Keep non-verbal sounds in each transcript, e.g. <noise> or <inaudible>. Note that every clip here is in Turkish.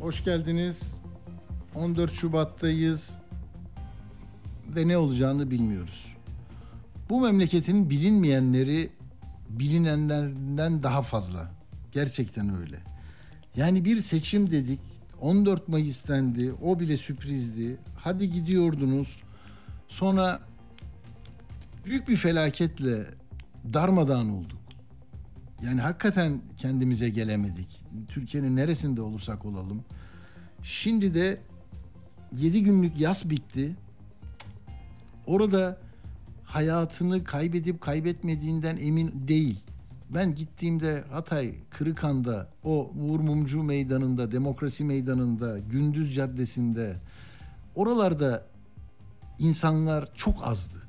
Hoş geldiniz. 14 Şubat'tayız ve ne olacağını bilmiyoruz. Bu memleketin bilinmeyenleri bilinenlerden daha fazla. Gerçekten öyle. Yani bir seçim dedik. 14 Mayıs dendi. O bile sürprizdi. Hadi gidiyordunuz. Sonra büyük bir felaketle darmadağın olduk. Yani hakikaten kendimize gelemedik. Türkiye'nin neresinde olursak olalım. Şimdi de 7 günlük yaz bitti. Orada hayatını kaybedip kaybetmediğinden emin değil. Ben gittiğimde Hatay, Kırıkan'da, o Uğur Mumcu Meydanı'nda, Demokrasi Meydanı'nda, Gündüz Caddesi'nde, oralarda insanlar çok azdı.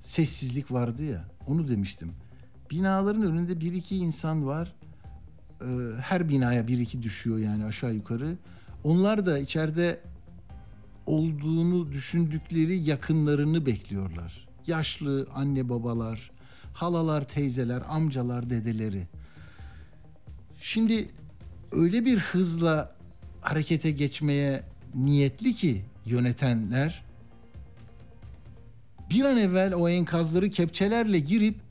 Sessizlik vardı ya, onu demiştim. Binaların önünde bir iki insan var. Ee, her binaya bir iki düşüyor yani aşağı yukarı. Onlar da içeride olduğunu düşündükleri yakınlarını bekliyorlar. Yaşlı anne babalar, halalar, teyzeler, amcalar, dedeleri. Şimdi öyle bir hızla harekete geçmeye niyetli ki yönetenler bir an evvel o enkazları kepçelerle girip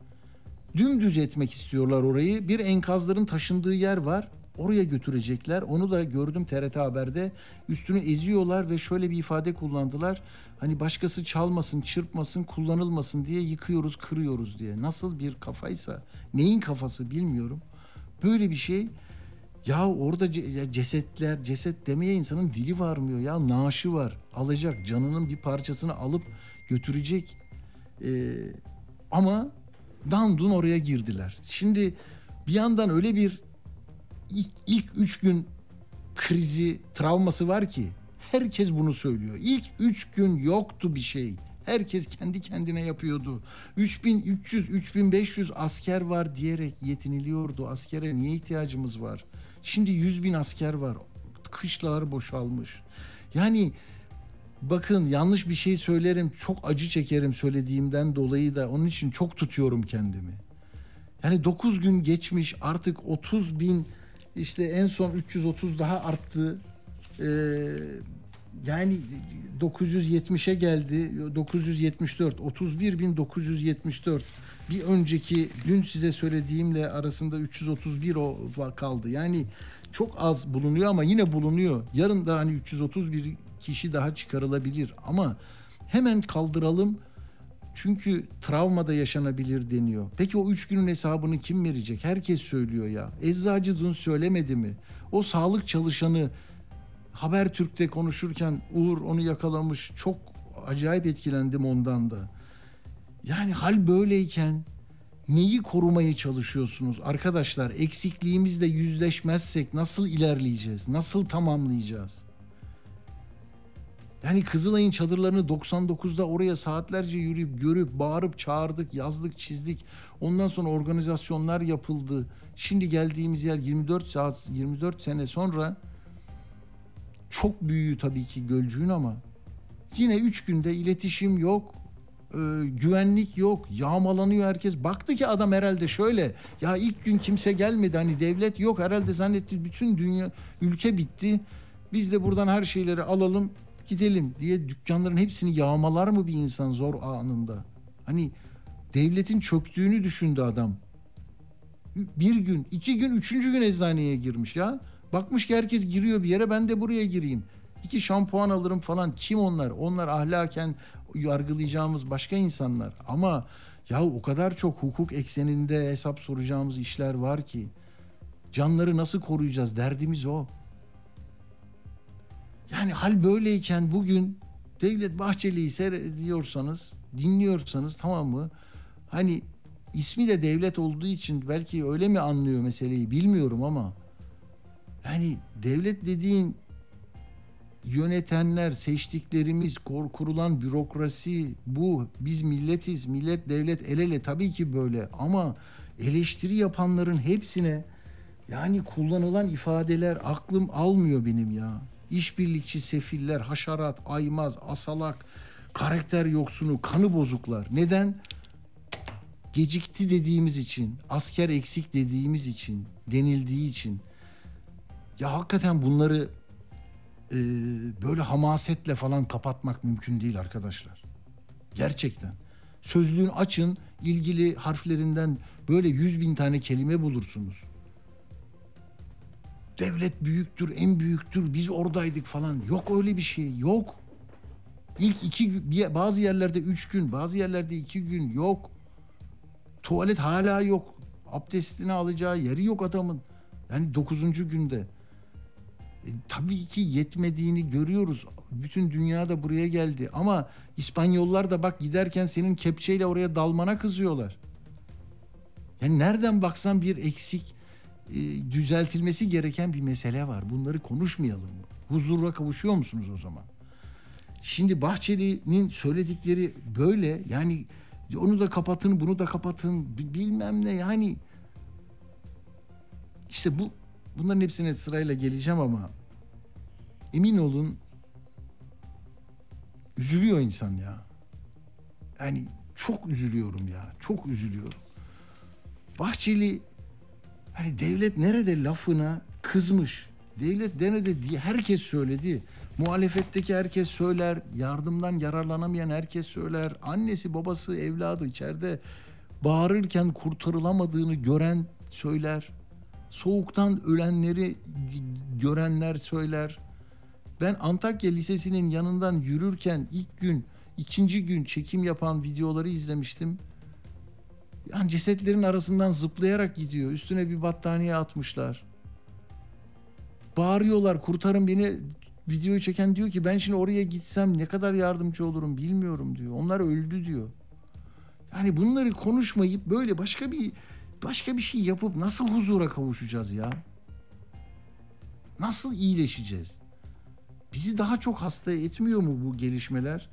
dümdüz etmek istiyorlar orayı. Bir enkazların taşındığı yer var. Oraya götürecekler. Onu da gördüm TRT Haber'de. Üstünü eziyorlar ve şöyle bir ifade kullandılar. Hani başkası çalmasın, çırpmasın, kullanılmasın diye yıkıyoruz, kırıyoruz diye. Nasıl bir kafaysa, neyin kafası bilmiyorum. Böyle bir şey. Ya orada cesetler, ceset demeye insanın dili varmıyor ya. Naaşı var. Alacak, canının bir parçasını alıp götürecek. Ee, ama dandun oraya girdiler. Şimdi bir yandan öyle bir ilk, ilk üç gün krizi, travması var ki herkes bunu söylüyor. İlk üç gün yoktu bir şey. Herkes kendi kendine yapıyordu. 3300, 3500 asker var diyerek yetiniliyordu. Askere niye ihtiyacımız var? Şimdi 100 bin asker var. Kışlalar boşalmış. Yani bakın yanlış bir şey söylerim. Çok acı çekerim söylediğimden dolayı da onun için çok tutuyorum kendimi. Yani 9 gün geçmiş artık 30 bin işte en son 330 daha arttı. Ee, yani 970'e geldi. 974, 31.974. Bir önceki dün size söylediğimle arasında 331 o kaldı. Yani çok az bulunuyor ama yine bulunuyor. Yarın da hani 331 kişi daha çıkarılabilir ama hemen kaldıralım. Çünkü travma da yaşanabilir deniyor. Peki o üç günün hesabını kim verecek? Herkes söylüyor ya. Eczacı dün söylemedi mi? O sağlık çalışanı Habertürk'te konuşurken Uğur onu yakalamış. Çok acayip etkilendim ondan da. Yani hal böyleyken neyi korumaya çalışıyorsunuz? Arkadaşlar eksikliğimizle yüzleşmezsek nasıl ilerleyeceğiz? Nasıl tamamlayacağız? Yani Kızılay'ın çadırlarını 99'da oraya saatlerce yürüyüp görüp bağırıp çağırdık, yazdık, çizdik. Ondan sonra organizasyonlar yapıldı. Şimdi geldiğimiz yer 24 saat 24 sene sonra çok büyüğü tabii ki Gölcüğün ama yine 3 günde iletişim yok, e, güvenlik yok, yağmalanıyor herkes. Baktı ki adam herhalde şöyle, ya ilk gün kimse gelmedi hani devlet yok herhalde zannetti bütün dünya, ülke bitti. Biz de buradan her şeyleri alalım, gidelim diye dükkanların hepsini yağmalar mı bir insan zor anında? Hani devletin çöktüğünü düşündü adam. Bir gün, iki gün, üçüncü gün eczaneye girmiş ya. Bakmış ki herkes giriyor bir yere ben de buraya gireyim. İki şampuan alırım falan. Kim onlar? Onlar ahlaken yargılayacağımız başka insanlar. Ama ya o kadar çok hukuk ekseninde hesap soracağımız işler var ki. Canları nasıl koruyacağız? Derdimiz o. Yani hal böyleyken bugün Devlet Bahçeli'yi seyrediyorsanız, dinliyorsanız tamam mı? Hani ismi de devlet olduğu için belki öyle mi anlıyor meseleyi bilmiyorum ama yani devlet dediğin yönetenler, seçtiklerimiz, kurulan bürokrasi bu. Biz milletiz, millet devlet el ele tabii ki böyle ama eleştiri yapanların hepsine yani kullanılan ifadeler aklım almıyor benim ya. İşbirlikçi sefiller, haşerat, aymaz, asalak, karakter yoksunu, kanı bozuklar. Neden? Gecikti dediğimiz için, asker eksik dediğimiz için, denildiği için. Ya hakikaten bunları e, böyle hamasetle falan kapatmak mümkün değil arkadaşlar. Gerçekten. Sözlüğün açın, ilgili harflerinden böyle yüz bin tane kelime bulursunuz. Devlet büyüktür, en büyüktür, biz oradaydık falan. Yok öyle bir şey, yok. İlk iki bazı yerlerde üç gün, bazı yerlerde iki gün yok. Tuvalet hala yok. Abdestini alacağı yeri yok adamın. Yani dokuzuncu günde. E, tabii ki yetmediğini görüyoruz. Bütün dünya da buraya geldi. Ama İspanyollar da bak giderken senin kepçeyle oraya dalmana kızıyorlar. Yani nereden baksan bir eksik, e, düzeltilmesi gereken bir mesele var. Bunları konuşmayalım mı? Huzura kavuşuyor musunuz o zaman? Şimdi Bahçeli'nin söyledikleri böyle yani onu da kapatın bunu da kapatın bi- bilmem ne yani işte bu bunların hepsine sırayla geleceğim ama emin olun üzülüyor insan ya. Yani çok üzülüyorum ya. Çok üzülüyorum. Bahçeli hani devlet nerede lafına kızmış. Devlet nerede diye herkes söyledi. Muhalefetteki herkes söyler. Yardımdan yararlanamayan herkes söyler. Annesi babası evladı içeride bağırırken kurtarılamadığını gören söyler. Soğuktan ölenleri görenler söyler. Ben Antakya Lisesi'nin yanından yürürken ilk gün, ikinci gün çekim yapan videoları izlemiştim. Yani cesetlerin arasından zıplayarak gidiyor. Üstüne bir battaniye atmışlar. Bağırıyorlar kurtarın beni. Videoyu çeken diyor ki ben şimdi oraya gitsem ne kadar yardımcı olurum bilmiyorum diyor. Onlar öldü diyor. Yani bunları konuşmayıp böyle başka bir başka bir şey yapıp nasıl huzura kavuşacağız ya? Nasıl iyileşeceğiz? Bizi daha çok hasta etmiyor mu bu gelişmeler?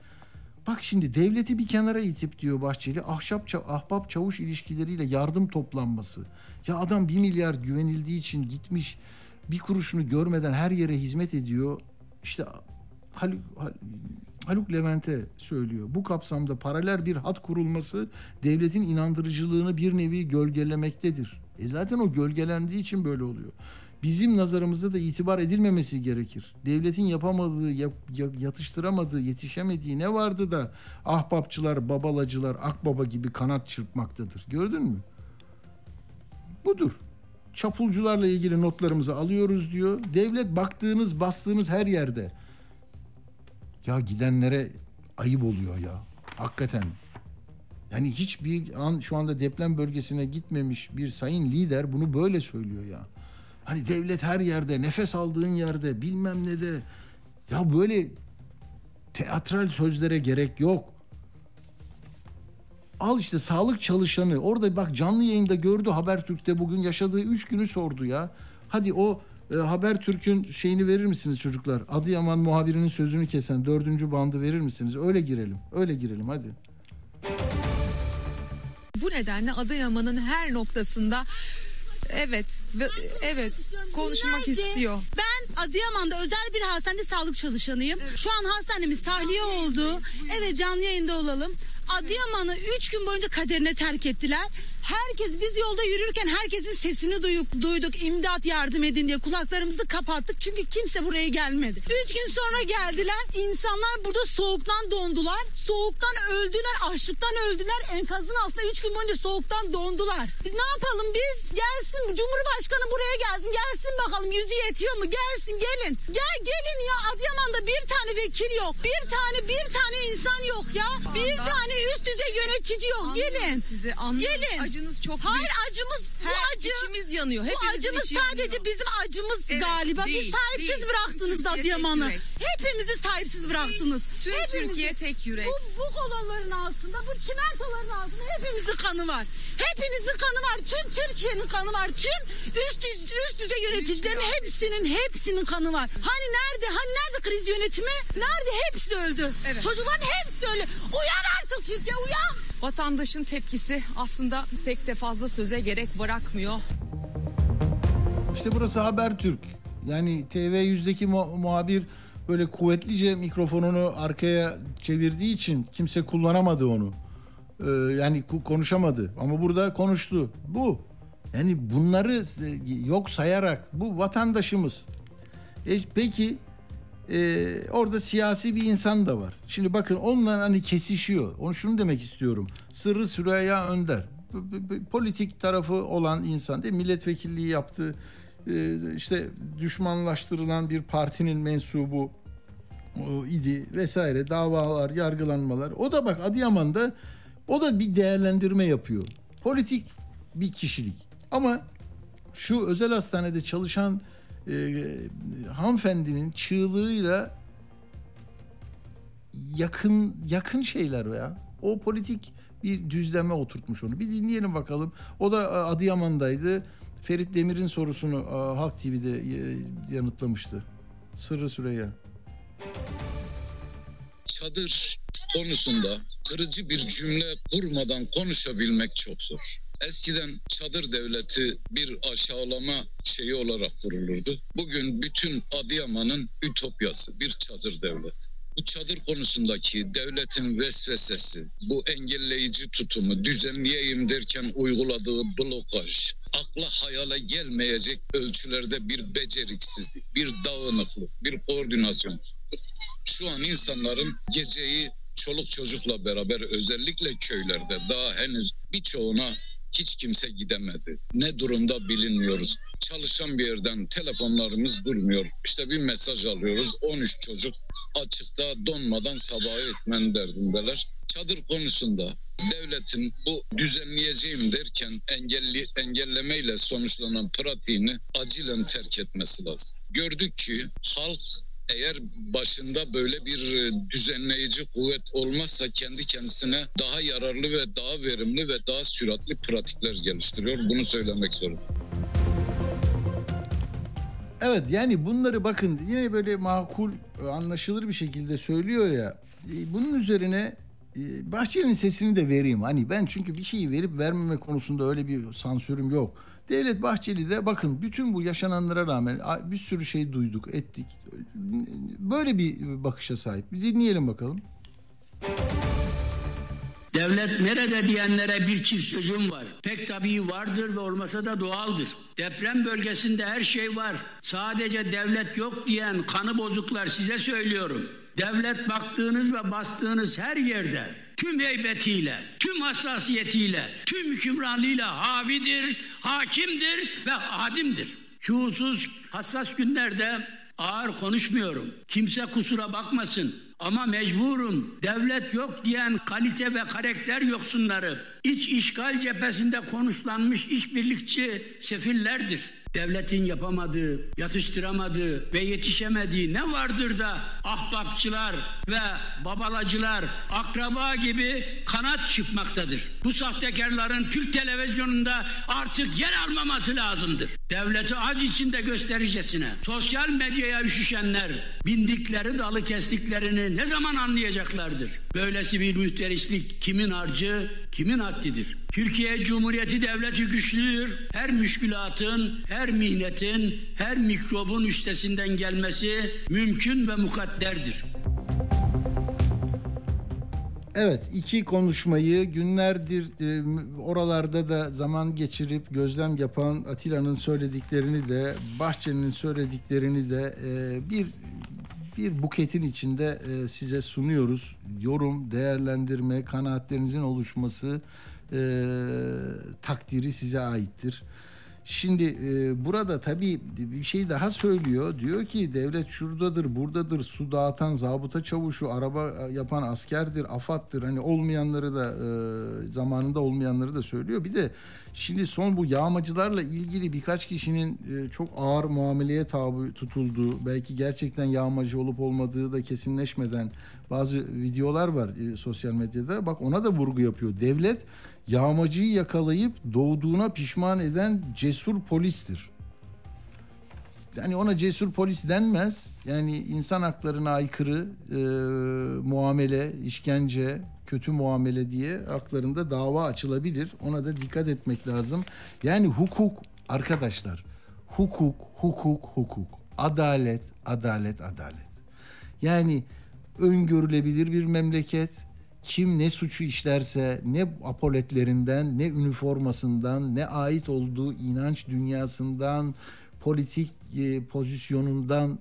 Bak şimdi devleti bir kenara itip diyor Bahçeli ahşap ahbap çavuş ilişkileriyle yardım toplanması. Ya adam bir milyar güvenildiği için gitmiş bir kuruşunu görmeden her yere hizmet ediyor. İşte Haluk, Hal- Haluk Levent'e söylüyor. Bu kapsamda paralel bir hat kurulması devletin inandırıcılığını bir nevi gölgelemektedir. E zaten o gölgelendiği için böyle oluyor. Bizim nazarımızda da itibar edilmemesi gerekir. Devletin yapamadığı, yap- ya- yatıştıramadığı, yetişemediği ne vardı da ahbapçılar, babalacılar, akbaba gibi kanat çırpmaktadır. Gördün mü? Budur. Çapulcularla ilgili notlarımızı alıyoruz diyor. Devlet baktığınız, bastığınız her yerde. Ya gidenlere ayıp oluyor ya. Hakikaten. Yani hiçbir an şu anda deprem bölgesine gitmemiş bir sayın lider bunu böyle söylüyor ya. Hani devlet her yerde, nefes aldığın yerde, bilmem ne de. Ya böyle teatral sözlere gerek yok. Al işte sağlık çalışanı. Orada bak canlı yayında gördü Habertürk'te bugün yaşadığı üç günü sordu ya. Hadi o e, Habertürk'ün şeyini verir misiniz çocuklar? Adıyaman muhabirinin sözünü kesen dördüncü bandı verir misiniz? Öyle girelim. Öyle girelim hadi. Bu nedenle Adıyaman'ın her noktasında evet ve evet konuşmak Binlerce- istiyor. Ben Adıyaman'da özel bir hastanede sağlık çalışanıyım. Şu an hastanemiz tahliye oldu. Evet canlı yayında olalım. Adıyaman'ı 3 gün boyunca kaderine terk ettiler. Herkes biz yolda yürürken herkesin sesini duyduk, duyduk. İmdat yardım edin diye kulaklarımızı kapattık. Çünkü kimse buraya gelmedi. 3 gün sonra geldiler. İnsanlar burada soğuktan dondular. Soğuktan öldüler, açlıktan öldüler. Enkazın altında 3 gün boyunca soğuktan dondular. Biz ne yapalım biz? Gelsin Cumhurbaşkanı buraya gelsin. Gelsin bakalım yüzü yetiyor mu? Gelsin gelin. Gel gelin ya Adıyaman'da bir tane vekil yok. Bir tane bir tane insan yok ya. Bir tane üst düzey yönetici yok. Gelin. sizi anlıyorum. Gelin. Acınız çok Hayır büyük. acımız bu Her acı. içimiz yanıyor. Bu Hepimizin acımız içi sadece yanıyor. bizim acımız Evet, galiba. değil, Biz sahipsiz değil. bıraktınız Türkiye Adıyaman'ı. Hepimizi sahipsiz bıraktınız. Tüm Hepimizi. Türkiye tek yürek. Bu, bu kolonların altında, bu çimentoların altında hepimizin kanı var. Hepinizin kanı var. Tüm Türkiye'nin kanı var. Tüm üst, üst, üst düzey yöneticilerin hepsinin hepsinin kanı var. Hani nerede? Hani nerede kriz yönetimi? Nerede? Hepsi öldü. Evet. Çocukların hepsi öldü. Uyan artık Türkiye uyan. Vatandaşın tepkisi aslında pek de fazla söze gerek bırakmıyor. İşte burası Habertürk. Yani TV100'deki mu- muhabir böyle kuvvetlice mikrofonunu arkaya çevirdiği için kimse kullanamadı onu. Ee, yani konuşamadı. Ama burada konuştu. Bu. Yani bunları yok sayarak bu vatandaşımız. E, peki e, orada siyasi bir insan da var. Şimdi bakın onunla hani kesişiyor. Onu şunu demek istiyorum. Sırrı Süreyya Önder. Politik tarafı olan insan değil mi? Milletvekilliği yaptı. E, işte düşmanlaştırılan bir partinin mensubu idi vesaire davalar, yargılanmalar. O da bak Adıyaman'da o da bir değerlendirme yapıyor. Politik bir kişilik. Ama şu özel hastanede çalışan e, hanımefendinin çığlığıyla yakın yakın şeyler ya. O politik bir düzleme oturtmuş onu. Bir dinleyelim bakalım. O da e, Adıyaman'daydı. Ferit Demir'in sorusunu e, Halk TV'de e, yanıtlamıştı. Sırrı Süreyya. çadır konusunda kırıcı bir cümle kurmadan konuşabilmek çok zor. Eskiden çadır devleti bir aşağılama şeyi olarak kurulurdu. Bugün bütün Adıyaman'ın ütopyası bir çadır devlet. Bu çadır konusundaki devletin vesvesesi, bu engelleyici tutumu düzenleyeyim derken uyguladığı blokaj, akla hayale gelmeyecek ölçülerde bir beceriksizlik, bir dağınıklık, bir koordinasyonsuzluk şu an insanların geceyi çoluk çocukla beraber özellikle köylerde daha henüz birçoğuna hiç kimse gidemedi. Ne durumda bilinmiyoruz. Çalışan bir yerden telefonlarımız durmuyor. İşte bir mesaj alıyoruz. 13 çocuk açıkta donmadan sabahı etmen derdindeler. Çadır konusunda devletin bu düzenleyeceğim derken engelli, engellemeyle sonuçlanan pratiğini acilen terk etmesi lazım. Gördük ki halk eğer başında böyle bir e, düzenleyici kuvvet olmazsa kendi kendisine daha yararlı ve daha verimli ve daha süratli pratikler geliştiriyor. Bunu söylemek zorundayım. Evet yani bunları bakın yine böyle makul e, anlaşılır bir şekilde söylüyor ya. E, Bunun üzerine Bahçeli'nin sesini de vereyim. Hani ben çünkü bir şeyi verip vermeme konusunda öyle bir sansürüm yok. Devlet Bahçeli de bakın bütün bu yaşananlara rağmen bir sürü şey duyduk, ettik. Böyle bir bakışa sahip. Bir dinleyelim bakalım. Devlet nerede diyenlere bir çift sözüm var. Pek tabii vardır ve olmasa da doğaldır. Deprem bölgesinde her şey var. Sadece devlet yok diyen kanı bozuklar size söylüyorum. Devlet baktığınız ve bastığınız her yerde tüm heybetiyle, tüm hassasiyetiyle, tüm hükümranlığıyla havidir, hakimdir ve adimdir. Şuursuz hassas günlerde ağır konuşmuyorum. Kimse kusura bakmasın. Ama mecburum. Devlet yok diyen kalite ve karakter yoksunları, iç işgal cephesinde konuşlanmış işbirlikçi sefillerdir. Devletin yapamadığı, yatıştıramadığı ve yetişemediği ne vardır da ahbapçılar ve babalacılar akraba gibi kanat çıkmaktadır. Bu sahtekarların Türk televizyonunda artık yer almaması lazımdır. Devleti ac içinde göstericesine sosyal medyaya üşüşenler bindikleri dalı kestiklerini ne zaman anlayacaklardır? Böylesi bir mühterislik kimin harcı, kimin haddidir? Türkiye Cumhuriyeti Devleti güçlüdür. Her müşkülatın, her mihnetin, her mikrobun üstesinden gelmesi mümkün ve mukadderdir. Evet iki konuşmayı günlerdir e, oralarda da zaman geçirip gözlem yapan Atilla'nın söylediklerini de Bahçeli'nin söylediklerini de e, bir bir buketin içinde e, size sunuyoruz. Yorum, değerlendirme, kanaatlerinizin oluşması e, takdiri size aittir. Şimdi e, burada tabii bir şey daha söylüyor. Diyor ki devlet şuradadır, buradadır. Su dağıtan zabıta çavuşu, araba yapan askerdir, afattır. Hani olmayanları da e, zamanında olmayanları da söylüyor. Bir de şimdi son bu yağmacılarla ilgili birkaç kişinin e, çok ağır muameleye tabi tutulduğu, belki gerçekten yağmacı olup olmadığı da kesinleşmeden bazı videolar var e, sosyal medyada. Bak ona da vurgu yapıyor. Devlet yağmacıyı yakalayıp doğduğuna pişman eden cesur polistir. Yani ona cesur polis denmez. Yani insan haklarına aykırı e, muamele, işkence, kötü muamele diye haklarında dava açılabilir. Ona da dikkat etmek lazım. Yani hukuk arkadaşlar, hukuk, hukuk, hukuk, adalet, adalet, adalet. Yani öngörülebilir bir memleket. Kim ne suçu işlerse ne apoletlerinden, ne üniformasından, ne ait olduğu inanç dünyasından, politik e, pozisyonundan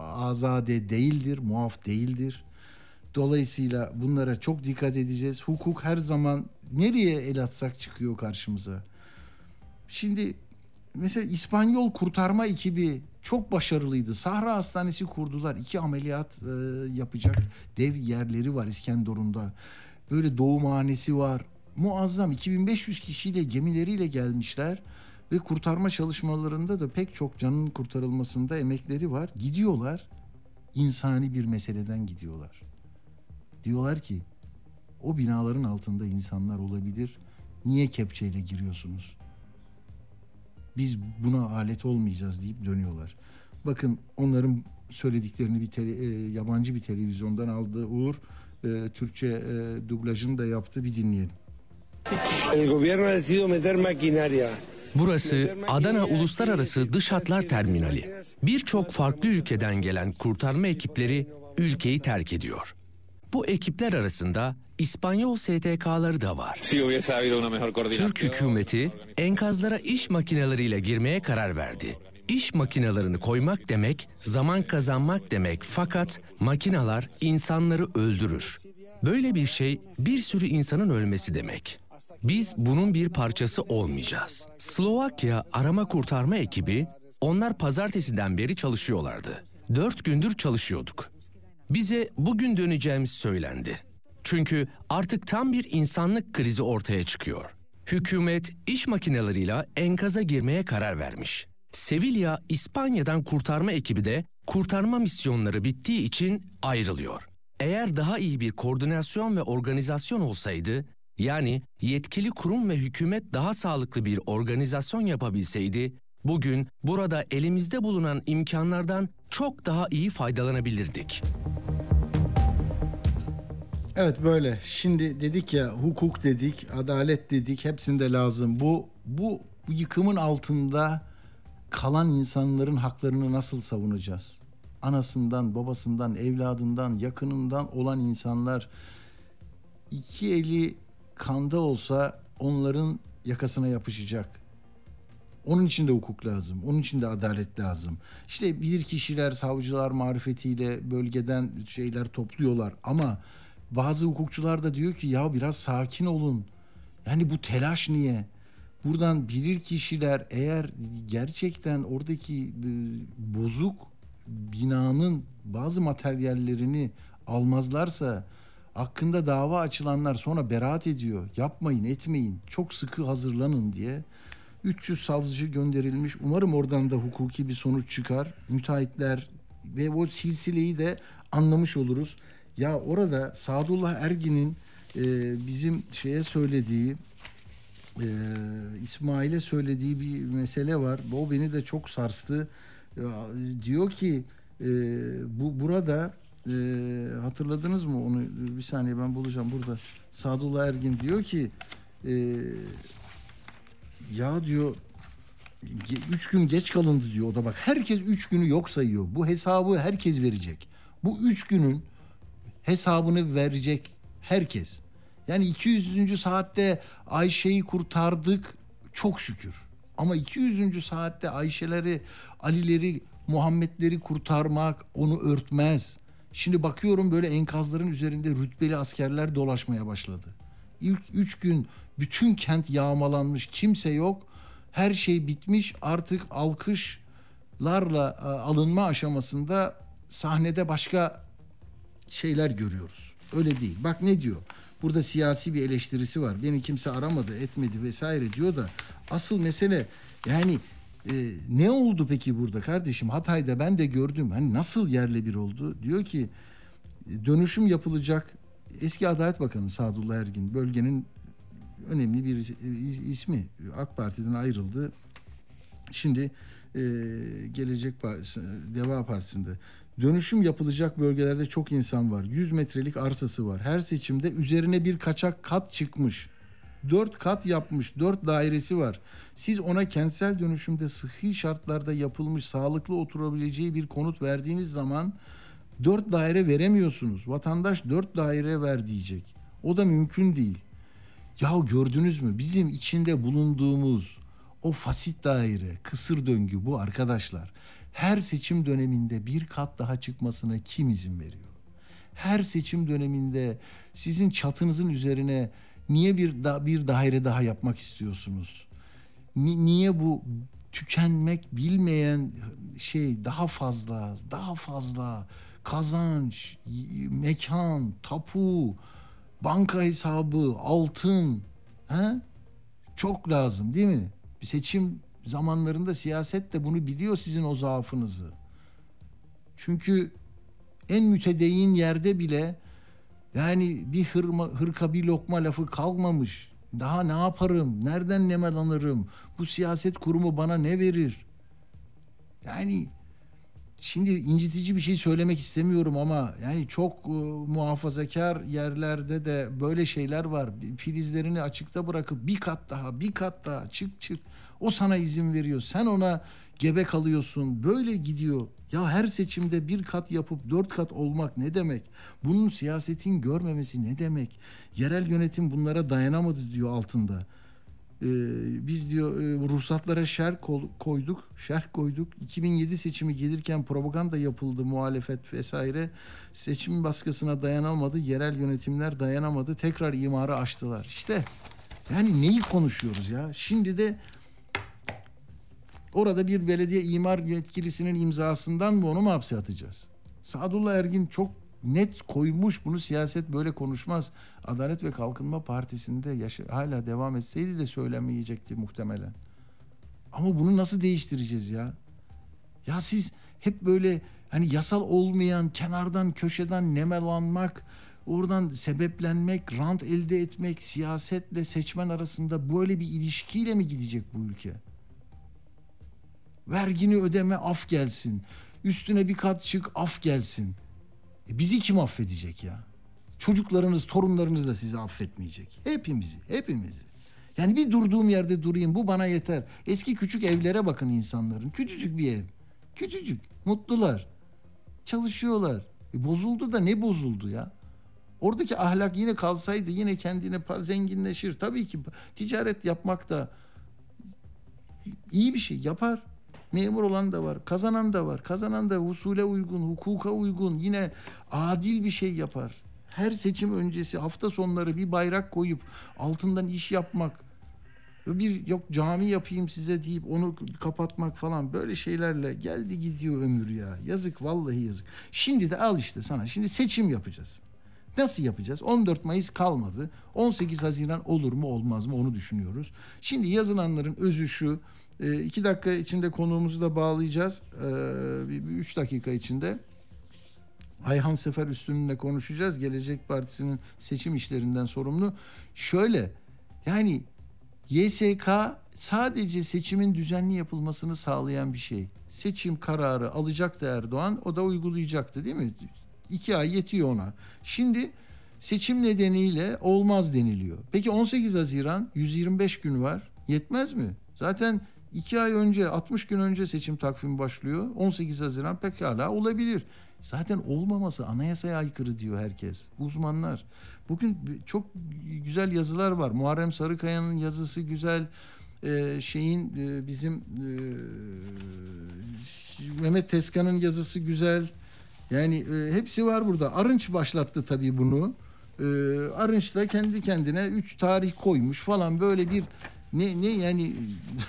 azade değildir, muaf değildir. Dolayısıyla bunlara çok dikkat edeceğiz. Hukuk her zaman nereye el atsak çıkıyor karşımıza. Şimdi mesela İspanyol kurtarma ekibi çok başarılıydı. Sahra Hastanesi kurdular. İki ameliyat e, yapacak dev yerleri var İskenderun'da. Böyle doğumhanesi var. Muazzam 2500 kişiyle gemileriyle gelmişler ve kurtarma çalışmalarında da pek çok canın kurtarılmasında emekleri var. Gidiyorlar. insani bir meseleden gidiyorlar. Diyorlar ki o binaların altında insanlar olabilir. Niye kepçeyle giriyorsunuz? Biz buna alet olmayacağız deyip dönüyorlar. Bakın onların söylediklerini bir tele- e, yabancı bir televizyondan aldı Uğur. E, Türkçe e, dublajını da yaptı bir dinleyelim. El gobierno ha decidido meter maquinaria. Burası Adana Uluslararası Dış Hatlar Terminali. Birçok farklı ülkeden gelen kurtarma ekipleri ülkeyi terk ediyor. Bu ekipler arasında İspanyol STK'ları da var. Coordinación. Türk hükümeti enkazlara iş makineleriyle girmeye karar verdi. İş makinelerini koymak demek, zaman kazanmak demek fakat makineler insanları öldürür. Böyle bir şey bir sürü insanın ölmesi demek. Biz bunun bir parçası olmayacağız. Slovakya arama kurtarma ekibi, onlar pazartesiden beri çalışıyorlardı. Dört gündür çalışıyorduk. Bize bugün döneceğimiz söylendi. Çünkü artık tam bir insanlık krizi ortaya çıkıyor. Hükümet iş makineleriyle enkaza girmeye karar vermiş. Sevilla, İspanya'dan kurtarma ekibi de kurtarma misyonları bittiği için ayrılıyor. Eğer daha iyi bir koordinasyon ve organizasyon olsaydı, yani yetkili kurum ve hükümet daha sağlıklı bir organizasyon yapabilseydi, bugün burada elimizde bulunan imkanlardan çok daha iyi faydalanabilirdik. Evet böyle. Şimdi dedik ya hukuk dedik, adalet dedik. Hepsinde lazım. Bu bu yıkımın altında kalan insanların haklarını nasıl savunacağız? Anasından, babasından, evladından, yakınından olan insanlar iki eli kanda olsa onların yakasına yapışacak. Onun için de hukuk lazım. Onun için de adalet lazım. İşte bilir kişiler, savcılar marifetiyle bölgeden şeyler topluyorlar ama bazı hukukçular da diyor ki ya biraz sakin olun. Yani bu telaş niye? Buradan bilir kişiler eğer gerçekten oradaki e, bozuk binanın bazı materyallerini almazlarsa hakkında dava açılanlar sonra beraat ediyor. Yapmayın, etmeyin. Çok sıkı hazırlanın diye. 300 savcı gönderilmiş. Umarım oradan da hukuki bir sonuç çıkar. Müteahhitler ve o silsileyi de anlamış oluruz. Ya orada Sadullah Ergin'in e, bizim şeye söylediği e, İsmail'e söylediği bir mesele var. O beni de çok sarstı. Ya, diyor ki e, bu burada e, hatırladınız mı onu? Bir saniye ben bulacağım burada. Sadullah Ergin diyor ki e, ya diyor üç gün geç kalındı diyor o da bak herkes üç günü yok sayıyor. Bu hesabı herkes verecek. Bu üç günün hesabını verecek herkes. Yani 200. saatte Ayşe'yi kurtardık çok şükür. Ama 200. saatte Ayşe'leri, Ali'leri, Muhammed'leri kurtarmak onu örtmez. Şimdi bakıyorum böyle enkazların üzerinde rütbeli askerler dolaşmaya başladı. İlk üç gün bütün kent yağmalanmış kimse yok. Her şey bitmiş artık alkışlarla e, alınma aşamasında sahnede başka şeyler görüyoruz. Öyle değil. Bak ne diyor? Burada siyasi bir eleştirisi var. Beni kimse aramadı, etmedi vesaire diyor da asıl mesele yani e, ne oldu peki burada kardeşim? Hatay'da ben de gördüm. Hani nasıl yerle bir oldu? Diyor ki e, dönüşüm yapılacak. Eski Adalet Bakanı Sadullah Ergin bölgenin önemli bir is- ismi AK Parti'den ayrıldı. Şimdi e, Gelecek Partisi, Deva Partisi'nde dönüşüm yapılacak bölgelerde çok insan var. 100 metrelik arsası var. Her seçimde üzerine bir kaçak kat çıkmış. 4 kat yapmış, 4 dairesi var. Siz ona kentsel dönüşümde sıhhi şartlarda yapılmış, sağlıklı oturabileceği bir konut verdiğiniz zaman 4 daire veremiyorsunuz. Vatandaş 4 daire ver diyecek. O da mümkün değil. Ya gördünüz mü bizim içinde bulunduğumuz o fasit daire, kısır döngü bu arkadaşlar. Her seçim döneminde bir kat daha çıkmasına kim izin veriyor? Her seçim döneminde sizin çatınızın üzerine niye bir da, bir daire daha yapmak istiyorsunuz? Ni- niye bu tükenmek bilmeyen şey daha fazla, daha fazla kazanç, mekan, tapu, banka hesabı, altın, he? Çok lazım değil mi? Bir seçim zamanlarında siyaset de bunu biliyor sizin o zaafınızı. Çünkü en mütedeyyin yerde bile yani bir hırma, hırka bir lokma lafı kalmamış. Daha ne yaparım? Nereden nemel alırım? Bu siyaset kurumu bana ne verir? Yani şimdi incitici bir şey söylemek istemiyorum ama yani çok e, muhafazakar yerlerde de böyle şeyler var. Filizlerini açıkta bırakıp bir kat daha, bir kat daha çık çık. O sana izin veriyor. Sen ona gebe kalıyorsun. Böyle gidiyor. Ya her seçimde bir kat yapıp dört kat olmak ne demek? Bunun siyasetin görmemesi ne demek? Yerel yönetim bunlara dayanamadı diyor altında. Ee, biz diyor e, ruhsatlara şer koyduk, şerh koyduk. 2007 seçimi gelirken propaganda yapıldı, muhalefet vesaire. Seçim baskısına dayanamadı, yerel yönetimler dayanamadı. Tekrar imarı açtılar. İşte yani neyi konuşuyoruz ya? Şimdi de orada bir belediye imar yetkilisinin imzasından mı onu mu hapse atacağız? Sadullah Ergin çok net koymuş bunu siyaset böyle konuşmaz. Adalet ve Kalkınma Partisi'nde yaşa, hala devam etseydi de söylemeyecekti muhtemelen. Ama bunu nasıl değiştireceğiz ya? Ya siz hep böyle hani yasal olmayan kenardan köşeden nemelanmak, oradan sebeplenmek, rant elde etmek, siyasetle seçmen arasında böyle bir ilişkiyle mi gidecek bu ülke? Vergini ödeme af gelsin. Üstüne bir kat çık af gelsin. E bizi kim affedecek ya? Çocuklarınız, torunlarınız da sizi affetmeyecek. Hepimizi, hepimizi. Yani bir durduğum yerde durayım bu bana yeter. Eski küçük evlere bakın insanların. Küçücük bir ev. Küçücük. Mutlular. Çalışıyorlar. E bozuldu da ne bozuldu ya? Oradaki ahlak yine kalsaydı yine kendine par- zenginleşir. Tabii ki ticaret yapmak da iyi bir şey yapar. Memur olan da var, kazanan da var. Kazanan da usule uygun, hukuka uygun, yine adil bir şey yapar. Her seçim öncesi hafta sonları bir bayrak koyup altından iş yapmak, bir yok cami yapayım size deyip onu kapatmak falan böyle şeylerle geldi gidiyor ömür ya. Yazık vallahi yazık. Şimdi de al işte sana. Şimdi seçim yapacağız. Nasıl yapacağız? 14 Mayıs kalmadı. 18 Haziran olur mu olmaz mı onu düşünüyoruz. Şimdi yazılanların özü şu. E, dakika içinde konuğumuzu da bağlayacağız. E, bir üç dakika içinde. Ayhan Sefer Üstün'le konuşacağız. Gelecek Partisi'nin seçim işlerinden sorumlu. Şöyle yani YSK sadece seçimin düzenli yapılmasını sağlayan bir şey. Seçim kararı alacaktı Erdoğan, o da uygulayacaktı değil mi? İki ay yetiyor ona. Şimdi seçim nedeniyle olmaz deniliyor. Peki 18 Haziran 125 gün var. Yetmez mi? Zaten iki ay önce 60 gün önce seçim takvimi başlıyor. 18 Haziran pekala olabilir. Zaten olmaması anayasaya aykırı diyor herkes. Uzmanlar. Bugün çok güzel yazılar var. Muharrem Sarıkaya'nın yazısı güzel. Ee, şeyin e, bizim e, Mehmet Teskan'ın yazısı güzel. Yani e, hepsi var burada. Arınç başlattı tabii bunu. E, Arınç da kendi kendine üç tarih koymuş falan böyle bir Ne ne yani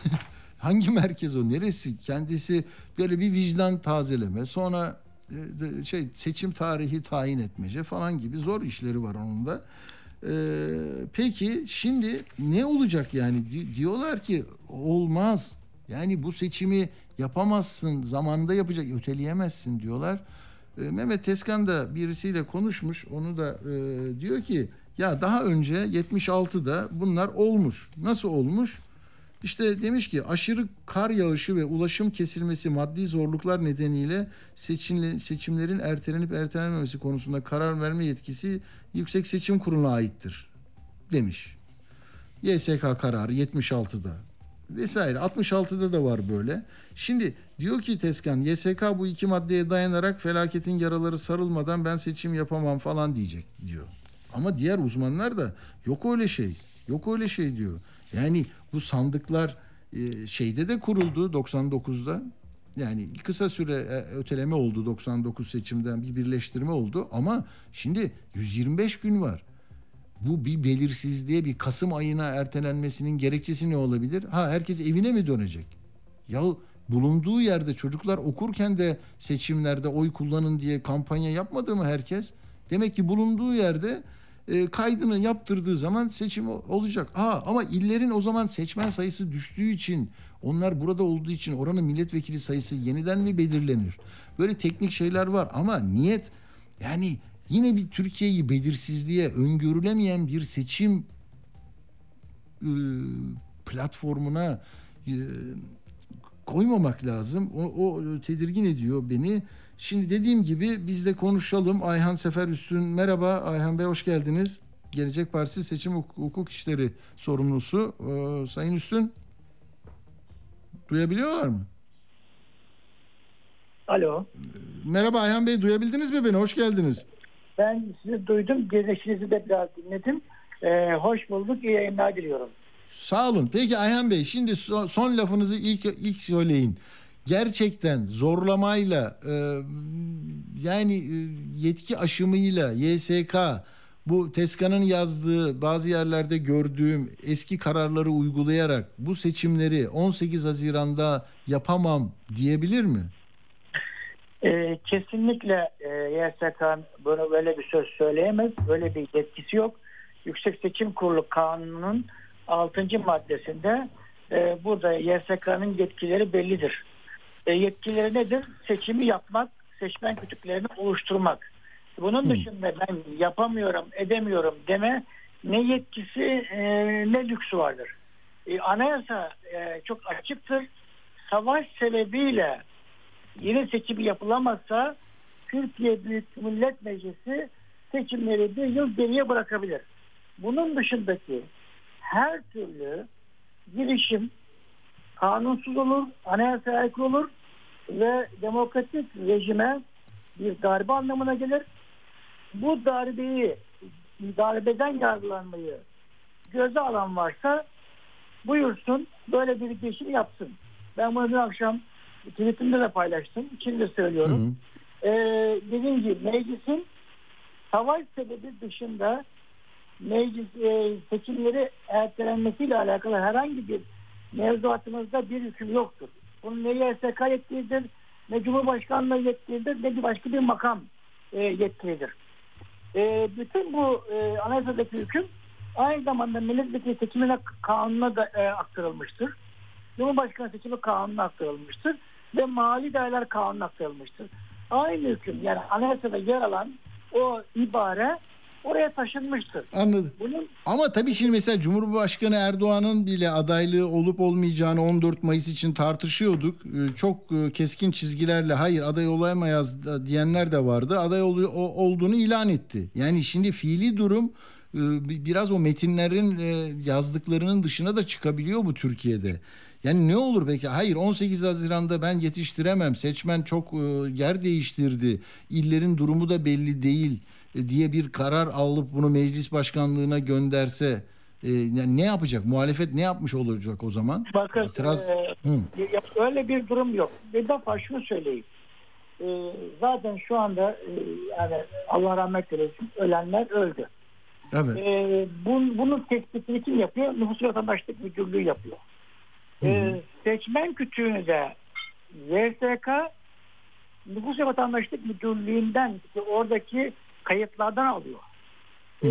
<laughs> hangi merkez o neresi? Kendisi böyle bir vicdan tazeleme sonra e, şey seçim tarihi tayin etmece falan gibi zor işleri var onun da. Ee, peki şimdi ne olacak yani Di- diyorlar ki olmaz. Yani bu seçimi yapamazsın zamanında yapacak öteleyemezsin diyorlar. Ee, Mehmet Teskan da birisiyle konuşmuş onu da e, diyor ki ya daha önce 76'da bunlar olmuş. Nasıl olmuş? İşte demiş ki aşırı kar yağışı ve ulaşım kesilmesi maddi zorluklar nedeniyle seçimle, seçimlerin ertelenip ertelenmemesi konusunda karar verme yetkisi Yüksek Seçim Kurulu'na aittir demiş. YSK kararı 76'da vesaire 66'da da var böyle. Şimdi diyor ki Teskan YSK bu iki maddeye dayanarak felaketin yaraları sarılmadan ben seçim yapamam falan diyecek diyor. Ama diğer uzmanlar da yok öyle şey. Yok öyle şey diyor. Yani bu sandıklar e, şeyde de kuruldu 99'da. Yani kısa süre e, öteleme oldu 99 seçimden bir birleştirme oldu ama şimdi 125 gün var. Bu bir belirsizliğe bir Kasım ayına ertelenmesinin gerekçesi ne olabilir? Ha herkes evine mi dönecek? Ya bulunduğu yerde çocuklar okurken de seçimlerde oy kullanın diye kampanya yapmadı mı herkes? Demek ki bulunduğu yerde e, kaydını yaptırdığı zaman seçim olacak. Ha ama illerin o zaman seçmen sayısı düştüğü için onlar burada olduğu için oranın milletvekili sayısı yeniden mi belirlenir? Böyle teknik şeyler var ama niyet yani yine bir Türkiye'yi belirsizliğe öngörülemeyen bir seçim e, platformuna e, koymamak lazım. O, o tedirgin ediyor beni. Şimdi dediğim gibi biz de konuşalım. Ayhan Sefer Üstün merhaba. Ayhan Bey hoş geldiniz. Gelecek Partisi Seçim Huk- Hukuk İşleri sorumlusu. Ee, Sayın Üstün duyabiliyorlar mı? Alo. Merhaba Ayhan Bey duyabildiniz mi beni? Hoş geldiniz. Ben sizi duydum. Girişinizi de biraz dinledim. Ee, hoş bulduk. İyi yayınlar diliyorum. Sağ olun. Peki Ayhan Bey şimdi so- son lafınızı ilk ilk söyleyin. Gerçekten zorlamayla e, yani e, yetki aşımıyla YSK bu Teskan'ın yazdığı bazı yerlerde gördüğüm eski kararları uygulayarak bu seçimleri 18 Haziran'da yapamam diyebilir mi? Ee, kesinlikle e, YSK bunu böyle bir söz söyleyemez. Böyle bir yetkisi yok. Yüksek Seçim Kurulu Kanunu'nun 6. maddesinde e, burada YSK'nın yetkileri bellidir. E, yetkileri nedir? Seçimi yapmak, seçmen kütüklerini oluşturmak. Bunun dışında ben yapamıyorum, edemiyorum deme ne yetkisi e, ne lüksü vardır. E, anayasa e, çok açıktır. Savaş sebebiyle yeni seçim yapılamazsa Türkiye Büyük Millet Meclisi seçimleri bir yıl geriye bırakabilir. Bunun dışındaki her türlü girişim kanunsuz olur, anayasaya aykırı olur ve demokratik rejime bir darbe anlamına gelir. Bu darbeyi, darbeden yargılanmayı göze alan varsa buyursun böyle bir girişim yapsın. Ben bunu dün akşam tweetimde de paylaştım. Şimdi söylüyorum. Ee, dediğim gibi meclisin savaş sebebi dışında meclis e, seçimleri ertelenmesiyle alakalı herhangi bir mevzuatımızda bir hüküm yoktur. Bunun ne YSK yetkilidir, ne Cumhurbaşkanlığı yetkilidir, ne başka bir makam e, yetkilidir. E, bütün bu e, anayasadaki hüküm aynı zamanda milletvekili seçimine kanuna da e, aktarılmıştır. Cumhurbaşkanı seçimi kanununa aktarılmıştır ve mali değerler kanununa aktarılmıştır. Aynı hüküm yani anayasada yer alan o ibare oraya taşınmıştır. Anladım. Bunun Ama tabii şimdi mesela Cumhurbaşkanı Erdoğan'ın bile adaylığı olup olmayacağını 14 Mayıs için tartışıyorduk. Ee, Çok e, keskin çizgilerle hayır aday olamayız diyenler de vardı. Aday olduğunu ilan etti. Yani şimdi fiili durum e, bi- biraz o metinlerin e, yazdıklarının dışına da çıkabiliyor bu Türkiye'de. Yani ne olur peki? Hayır 18 Haziran'da ben yetiştiremem. Seçmen çok yer değiştirdi. İllerin durumu da belli değil diye bir karar alıp bunu meclis başkanlığına gönderse e, yani ne yapacak? Muhalefet ne yapmış olacak o zaman? bakın İtiraz- e, Hı. ya- öyle bir durum yok. Bir defa şunu söyleyeyim. E, zaten şu anda e, yani Allah rahmet eylesin ölenler öldü. Evet. e, bun, bunun tespitini kim yapıyor? Nüfus Vatandaşlık Müdürlüğü yapıyor. E, seçmen kütüğünü de VSK Nüfus ve Vatandaşlık Müdürlüğü'nden oradaki kayıtlardan alıyor. E,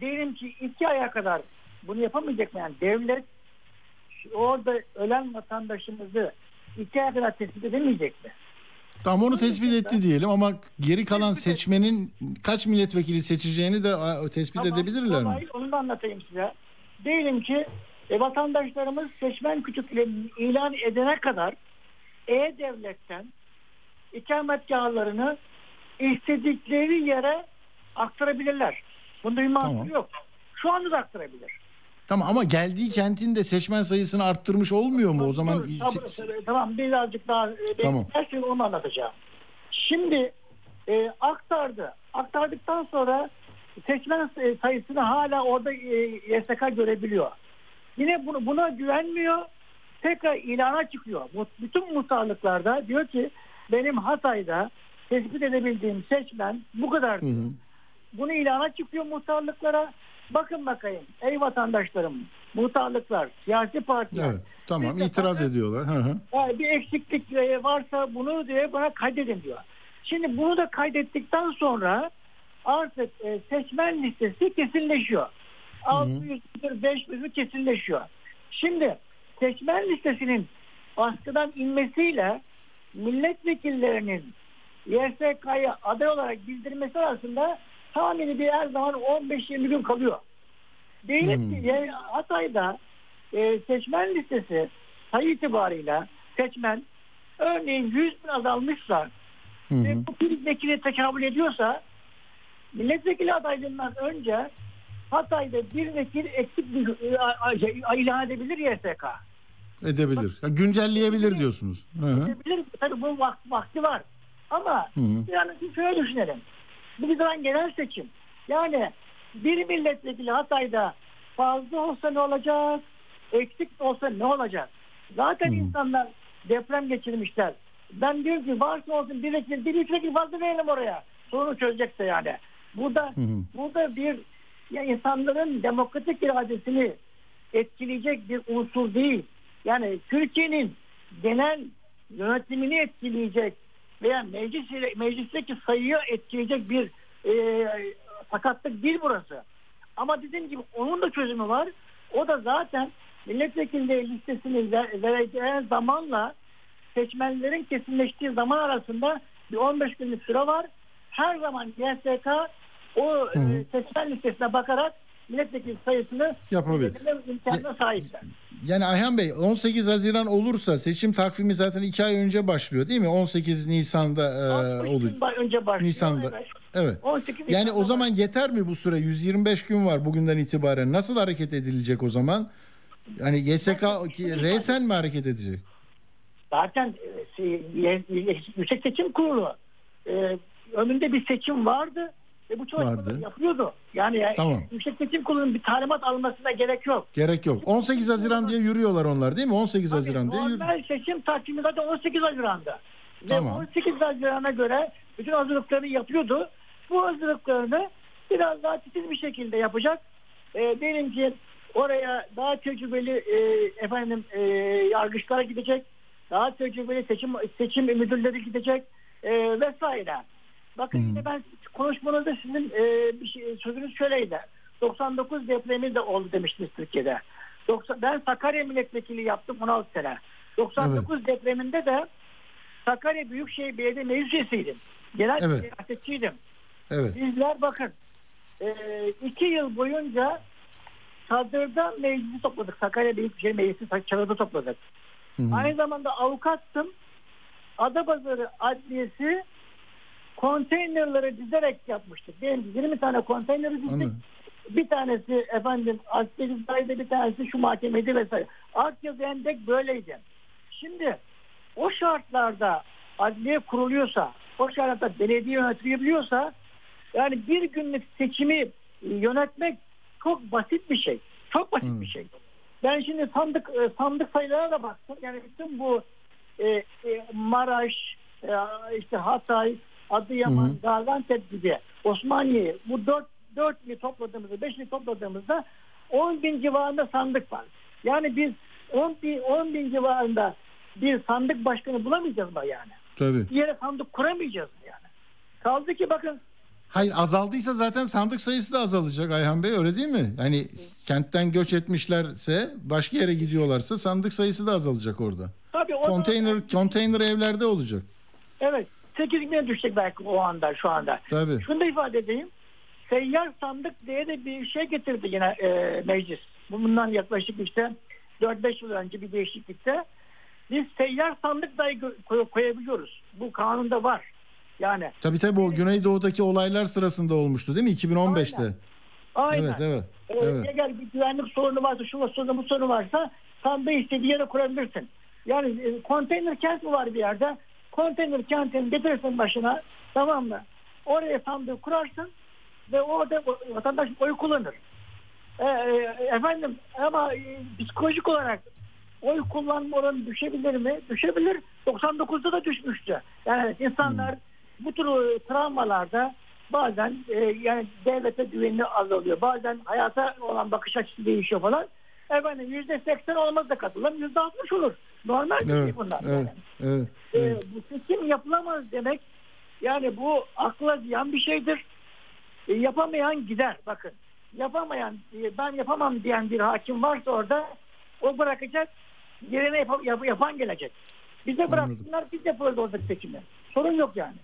diyelim ki iki aya kadar bunu yapamayacak mı? Yani devlet orada ölen vatandaşımızı iki aya kadar tespit edemeyecek mi? Tamam onu tespit etti diyelim ama geri kalan seçmenin kaç milletvekili seçeceğini de tespit Tamam, edebilirler mi? Onu da anlatayım size. Diyelim ki e, vatandaşlarımız seçmen kütüklerini ilan edene kadar E-Devlet'ten ikametgahlarını istedikleri yere aktarabilirler. Bunda bir mahsur Tamam. yok. Şu anda da aktarabilir. Tamam ama geldiği kentin de seçmen sayısını arttırmış olmuyor mu? O zaman tamam, tamam birazcık daha e, Tamam. her şeyi onu anlatacağım. Şimdi e, aktardı. Aktardıktan sonra seçmen e, sayısını hala orada e, YSK görebiliyor. Yine bunu, buna güvenmiyor. Tekrar ilana çıkıyor. Bütün muhtarlıklarda diyor ki benim Hatay'da tespit edebildiğim seçmen bu kadar. Hı hı. Bunu ilana çıkıyor muhtarlıklara. Bakın bakayım ey vatandaşlarım muhtarlıklar, siyasi partiler. Evet. Tamam Bir itiraz fakat- ediyorlar. Hı hı. Yani bir eksiklik e, varsa bunu diye bana kaydedin diyor. Şimdi bunu da kaydettikten sonra artık e, seçmen listesi kesinleşiyor. 600 müdür 500 mü kesinleşiyor. Şimdi seçmen listesinin baskıdan inmesiyle milletvekillerinin YSK'ya aday olarak bildirmesi arasında tahmini bir her zaman 15-20 gün kalıyor. Diyelim ki e, Hatay'da e, seçmen listesi sayı itibarıyla seçmen örneğin 100 bin azalmışsa hı. ve bu bir vekile tekabül ediyorsa milletvekili adaylığından önce Hatay'da bir vekil eksik bir e, a- a- şey, ilan edebilir YSK. Edebilir. Ya, güncelleyebilir diyorsunuz. Hı hı. Edebilir. Tabii bu vakti, vakti var. Ama Hı hı. yani şöyle düşünelim. Bu bir zaman genel seçim. Yani bir milletvekili Hatay'da fazla olsa ne olacak? Eksik olsa ne olacak? Zaten insanlar deprem geçirmişler. Ben diyorum ki varsa olsun bir vekil, bir üç vekil fazla verelim oraya. Sorunu çözecekse yani. Burada hı. burada bir ya insanların demokratik iradesini etkileyecek bir unsur değil. Yani Türkiye'nin genel yönetimini etkileyecek veya meclis meclisteki sayıyı etkileyecek bir e, sakatlık değil burası. Ama dediğim gibi onun da çözümü var. O da zaten milletvekili listesini ver- vereceği zamanla seçmenlerin kesinleştiği zaman arasında bir 15 günlük süre var. Her zaman YSK o e, seçmen listesine bakarak milletvekili sayısını Yapabilir. imkanına sahipler. Yani Ayhan Bey 18 Haziran olursa seçim takvimi zaten 2 ay önce başlıyor değil mi? 18 Nisan'da e, 60 gün olacak. önce başlıyor. Nisan'da. Evet. Evet. 18 Yani Nisan'da o zaman başlıyor. yeter mi bu süre? 125 gün var bugünden itibaren. Nasıl hareket edilecek o zaman? Yani YSK resen mi hareket edecek? zaten e, şey, Yüksek Seçim Kurulu e, önünde bir seçim vardı ve bu çalışmaları Vardı. yapıyordu. Yani Tamam. Yüksek Seçim Kurulu'nun bir talimat almasına gerek yok. Gerek yok. 18 Haziran diye yürüyorlar onlar değil mi? 18 Haziran diye yürü. Normal seçim takvimi zaten 18 Haziran'da. Tamam. Ve 18 Haziran'a göre bütün hazırlıklarını yapıyordu. Bu hazırlıklarını biraz daha titiz bir şekilde yapacak. E, diyelim ki oraya daha tecrübeli e, efendim e, yargıçlar gidecek. Daha tecrübeli seçim seçim müdürleri gidecek e, vesaire. Bakın yine ben konuşmanızda sizin e, bir şey, sözünüz şöyleydi. 99 depremi de oldu demiştiniz Türkiye'de. 90, ben Sakarya milletvekili yaptım 16 sene. 99 depreminde de Sakarya Büyükşehir Belediye Meclis Üyesiydim. Genel Evet. siyasetçiydim. Evet. Bizler bakın e, iki yıl boyunca çadırda meclisi topladık. Sakarya Büyükşehir Meclisi çadırda topladık. Hı hı. Aynı zamanda avukattım. Adapazarı Adliyesi konteynerları dizerek yapmıştık. Diyelim ki 20 tane konteyneri dizdik. Anladım. Bir tanesi efendim Askerizade bir tanesi şu mahkemede vesaire. Akyazı Endek böyleydi. Şimdi o şartlarda adliye kuruluyorsa, o şartlarda belediye yönetilebiliyorsa yani bir günlük seçimi yönetmek çok basit bir şey. Çok basit bir şey. Ben şimdi sandık e, sandık sayılarına da baktım. Yani bütün bu e, e, Maraş, e, işte Hatay, Adıyaman, Gaziantep gibi Osmaniye bu dört 4 bin topladığımızda 5 bin topladığımızda 10 bin civarında sandık var. Yani biz 10 bin, 10 bin civarında bir sandık başkanı bulamayacağız mı yani? Tabii. Bir yere sandık kuramayacağız mı yani? Kaldı ki bakın Hayır azaldıysa zaten sandık sayısı da azalacak Ayhan Bey öyle değil mi? Hani kentten göç etmişlerse başka yere gidiyorlarsa sandık sayısı da azalacak orada. tabii Konteyner konteyner evlerde olacak. Evet. 8 bine düşecek belki o anda şu anda. Tabii. Şunu da ifade edeyim. Seyyar sandık diye de bir şey getirdi yine e, meclis. Bundan yaklaşık işte 4-5 yıl önce bir değişiklikte biz seyyar sandık dahi koy- koyabiliyoruz. Bu kanunda var. Yani Tabii tabii o Güneydoğu'daki olaylar sırasında olmuştu değil mi? 2015'te. aynen. Evet evet. Ee, Evet. Eğer bir güvenlik sorunu varsa, şu sorunu bu sorunu varsa sandığı istediği yere kurabilirsin. Yani e, konteyner kent mi var bir yerde? Konteyner kentini getirirsin başına tamam mı? Oraya sandığı kurarsın ve orada vatandaş oy kullanır. Ee, e, efendim ama e, psikolojik olarak oy kullanma oranı düşebilir mi? Düşebilir. 99'da da düşmüştü. Yani insanlar bu tür e, travmalarda bazen e, yani devlete güveni azalıyor. Bazen hayata olan bakış açısı değişiyor falan. Efendim yüzde seksen olmaz da katılım yüzde altmış olur. Normal bir şey Evet, bunlar. evet, yani. evet, Ee, evet. bu seçim yapılamaz demek yani bu akla ziyan bir şeydir. E, yapamayan gider bakın. Yapamayan e, ben yapamam diyen bir hakim varsa orada o bırakacak yerine yap- yap- yapan gelecek. Bize bıraksınlar biz yaparız oradaki seçimi. Sorun yok yani.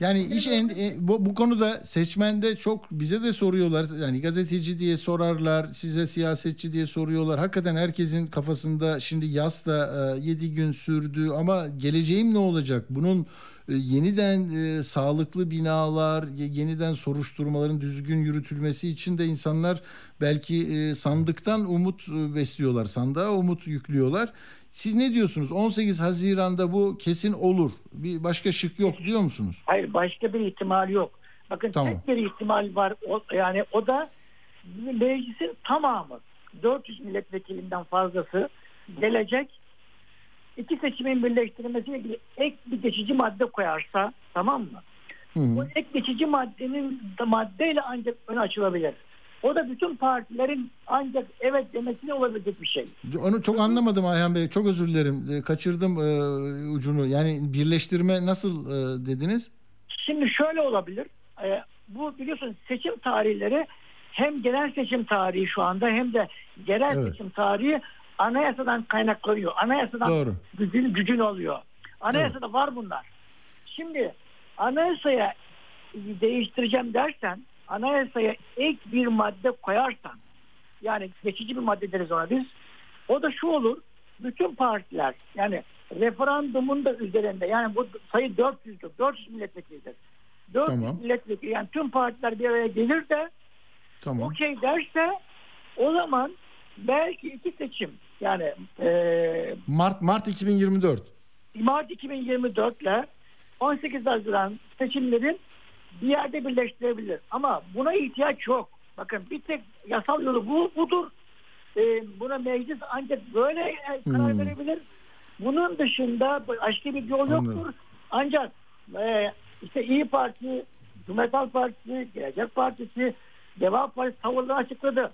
Yani iş en, e, bu, bu konuda seçmende çok bize de soruyorlar. Yani gazeteci diye sorarlar, size siyasetçi diye soruyorlar. Hakikaten herkesin kafasında şimdi yaz da 7 gün sürdü ama geleceğim ne olacak? Bunun e, yeniden e, sağlıklı binalar, ye- yeniden soruşturmaların düzgün yürütülmesi için de insanlar belki e, sandıktan umut e, besliyorlar. Sandığa umut yüklüyorlar. Siz ne diyorsunuz? 18 Haziran'da bu kesin olur. Bir başka şık yok diyor musunuz? Hayır başka bir ihtimal yok. Bakın Tamam. tek bir ihtimal var. O, yani o da meclisin tamamı 400 milletvekilinden fazlası gelecek iki seçimin birleştirilmesiyle ilgili ek bir geçici madde koyarsa tamam mı? Hı hı. O ek geçici maddenin maddeyle ancak ön açılabilir. O da bütün partilerin ancak evet demesine olabilecek bir şey. Onu çok anlamadım Ayhan Bey. Çok özür dilerim. E, Kaçırdım e, ucunu. Yani birleştirme nasıl e, dediniz? Şimdi şöyle olabilir. Ee, bu biliyorsunuz seçim tarihleri hem genel seçim tarihi şu anda hem de genel Evet. seçim tarihi anayasadan kaynaklanıyor. Anayasadan Doğru. gücün, gücün oluyor. Anayasada var bunlar. Şimdi anayasaya değiştireceğim dersen anayasaya ek bir madde koyarsan yani geçici bir madde deriz ona biz. O da şu olur. Bütün partiler yani referandumun da üzerinde yani bu sayı 400'dür. 400 milletvekilidir. 400 Tamam. milletvekili yani tüm partiler bir araya gelir de Tamam. okey derse o zaman belki iki seçim yani e, Mart Mart 2024. Mart 2024 ile 18 Haziran seçimlerin bir yerde birleştirebilir. Ama buna ihtiyaç yok. Bakın bir tek yasal yolu bu budur. Ee, buna meclis ancak böyle e, karar Hmm. verebilir. Bunun dışında başka bir yol Anladım. yoktur. Ancak e, işte İyi Parti, Cumhuriyet Halk Partisi, Gelecek Partisi, Deva Partisi tavırları açıkladı.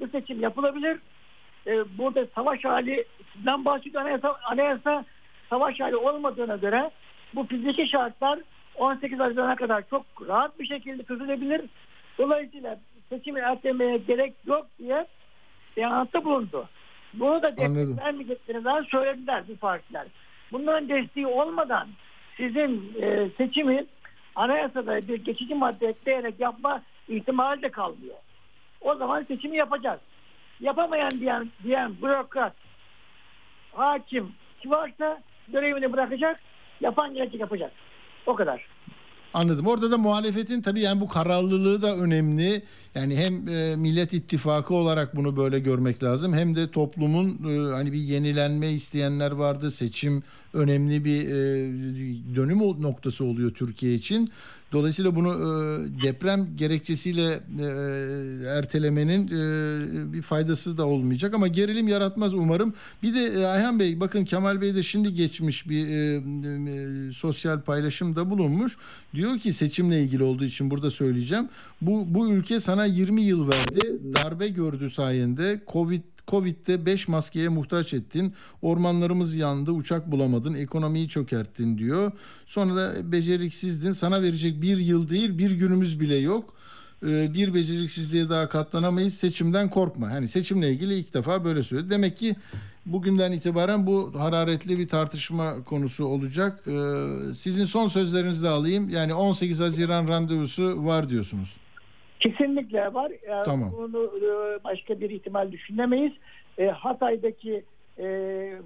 Bu seçim yapılabilir. Ee, burada savaş halinden bahsediyor anayasa, anayasa savaş hali olmadığına göre bu fiziki şartlar 18 Haziran'a kadar çok rahat bir şekilde çözülebilir. Dolayısıyla seçimi ertelemeye gerek yok diye beyanatta bulundu. Bunu da destek vermeyeceklerinden söylediler bu partiler. Bunların desteği olmadan sizin e, seçimi anayasada bir geçici madde ekleyerek yapma ihtimali de kalmıyor. O zaman seçimi yapacağız. Yapamayan diyen, diyen bürokrat, hakim ki varsa görevini bırakacak, yapan gelecek yapacak. O kadar. Anladım. Orada da muhalefetin tabii yani bu kararlılığı da önemli. Yani hem e, Millet İttifakı olarak bunu böyle görmek lazım hem de toplumun e, hani bir yenilenme isteyenler vardı. Seçim önemli bir e, dönüm noktası oluyor Türkiye için. Dolayısıyla bunu e, deprem gerekçesiyle e, ertelemenin e, bir faydası da olmayacak ama gerilim yaratmaz umarım. Bir de e, Ayhan Bey bakın Kemal Bey de şimdi geçmiş bir e, e, sosyal paylaşımda bulunmuş. Diyor ki seçimle ilgili olduğu için burada söyleyeceğim. Bu bu ülke sana 20 yıl verdi. Darbe gördü sayende. Covid Covid'de 5 maskeye muhtaç ettin. Ormanlarımız yandı, uçak bulamadın, ekonomiyi çökerttin diyor. Sonra da beceriksizdin. Sana verecek bir yıl değil, bir günümüz bile yok. Ee, Bir beceriksizliğe daha katlanamayız. Seçimden korkma. Hani seçimle ilgili ilk defa böyle söyledi. Demek ki bugünden itibaren bu hararetli bir tartışma konusu olacak. Ee, Sizin son sözlerinizi de alayım. Yani 18 Haziran randevusu var diyorsunuz. Kesinlikle var. Tamam. Bunu e, başka bir ihtimal düşünemeyiz. E, Hatay'daki e,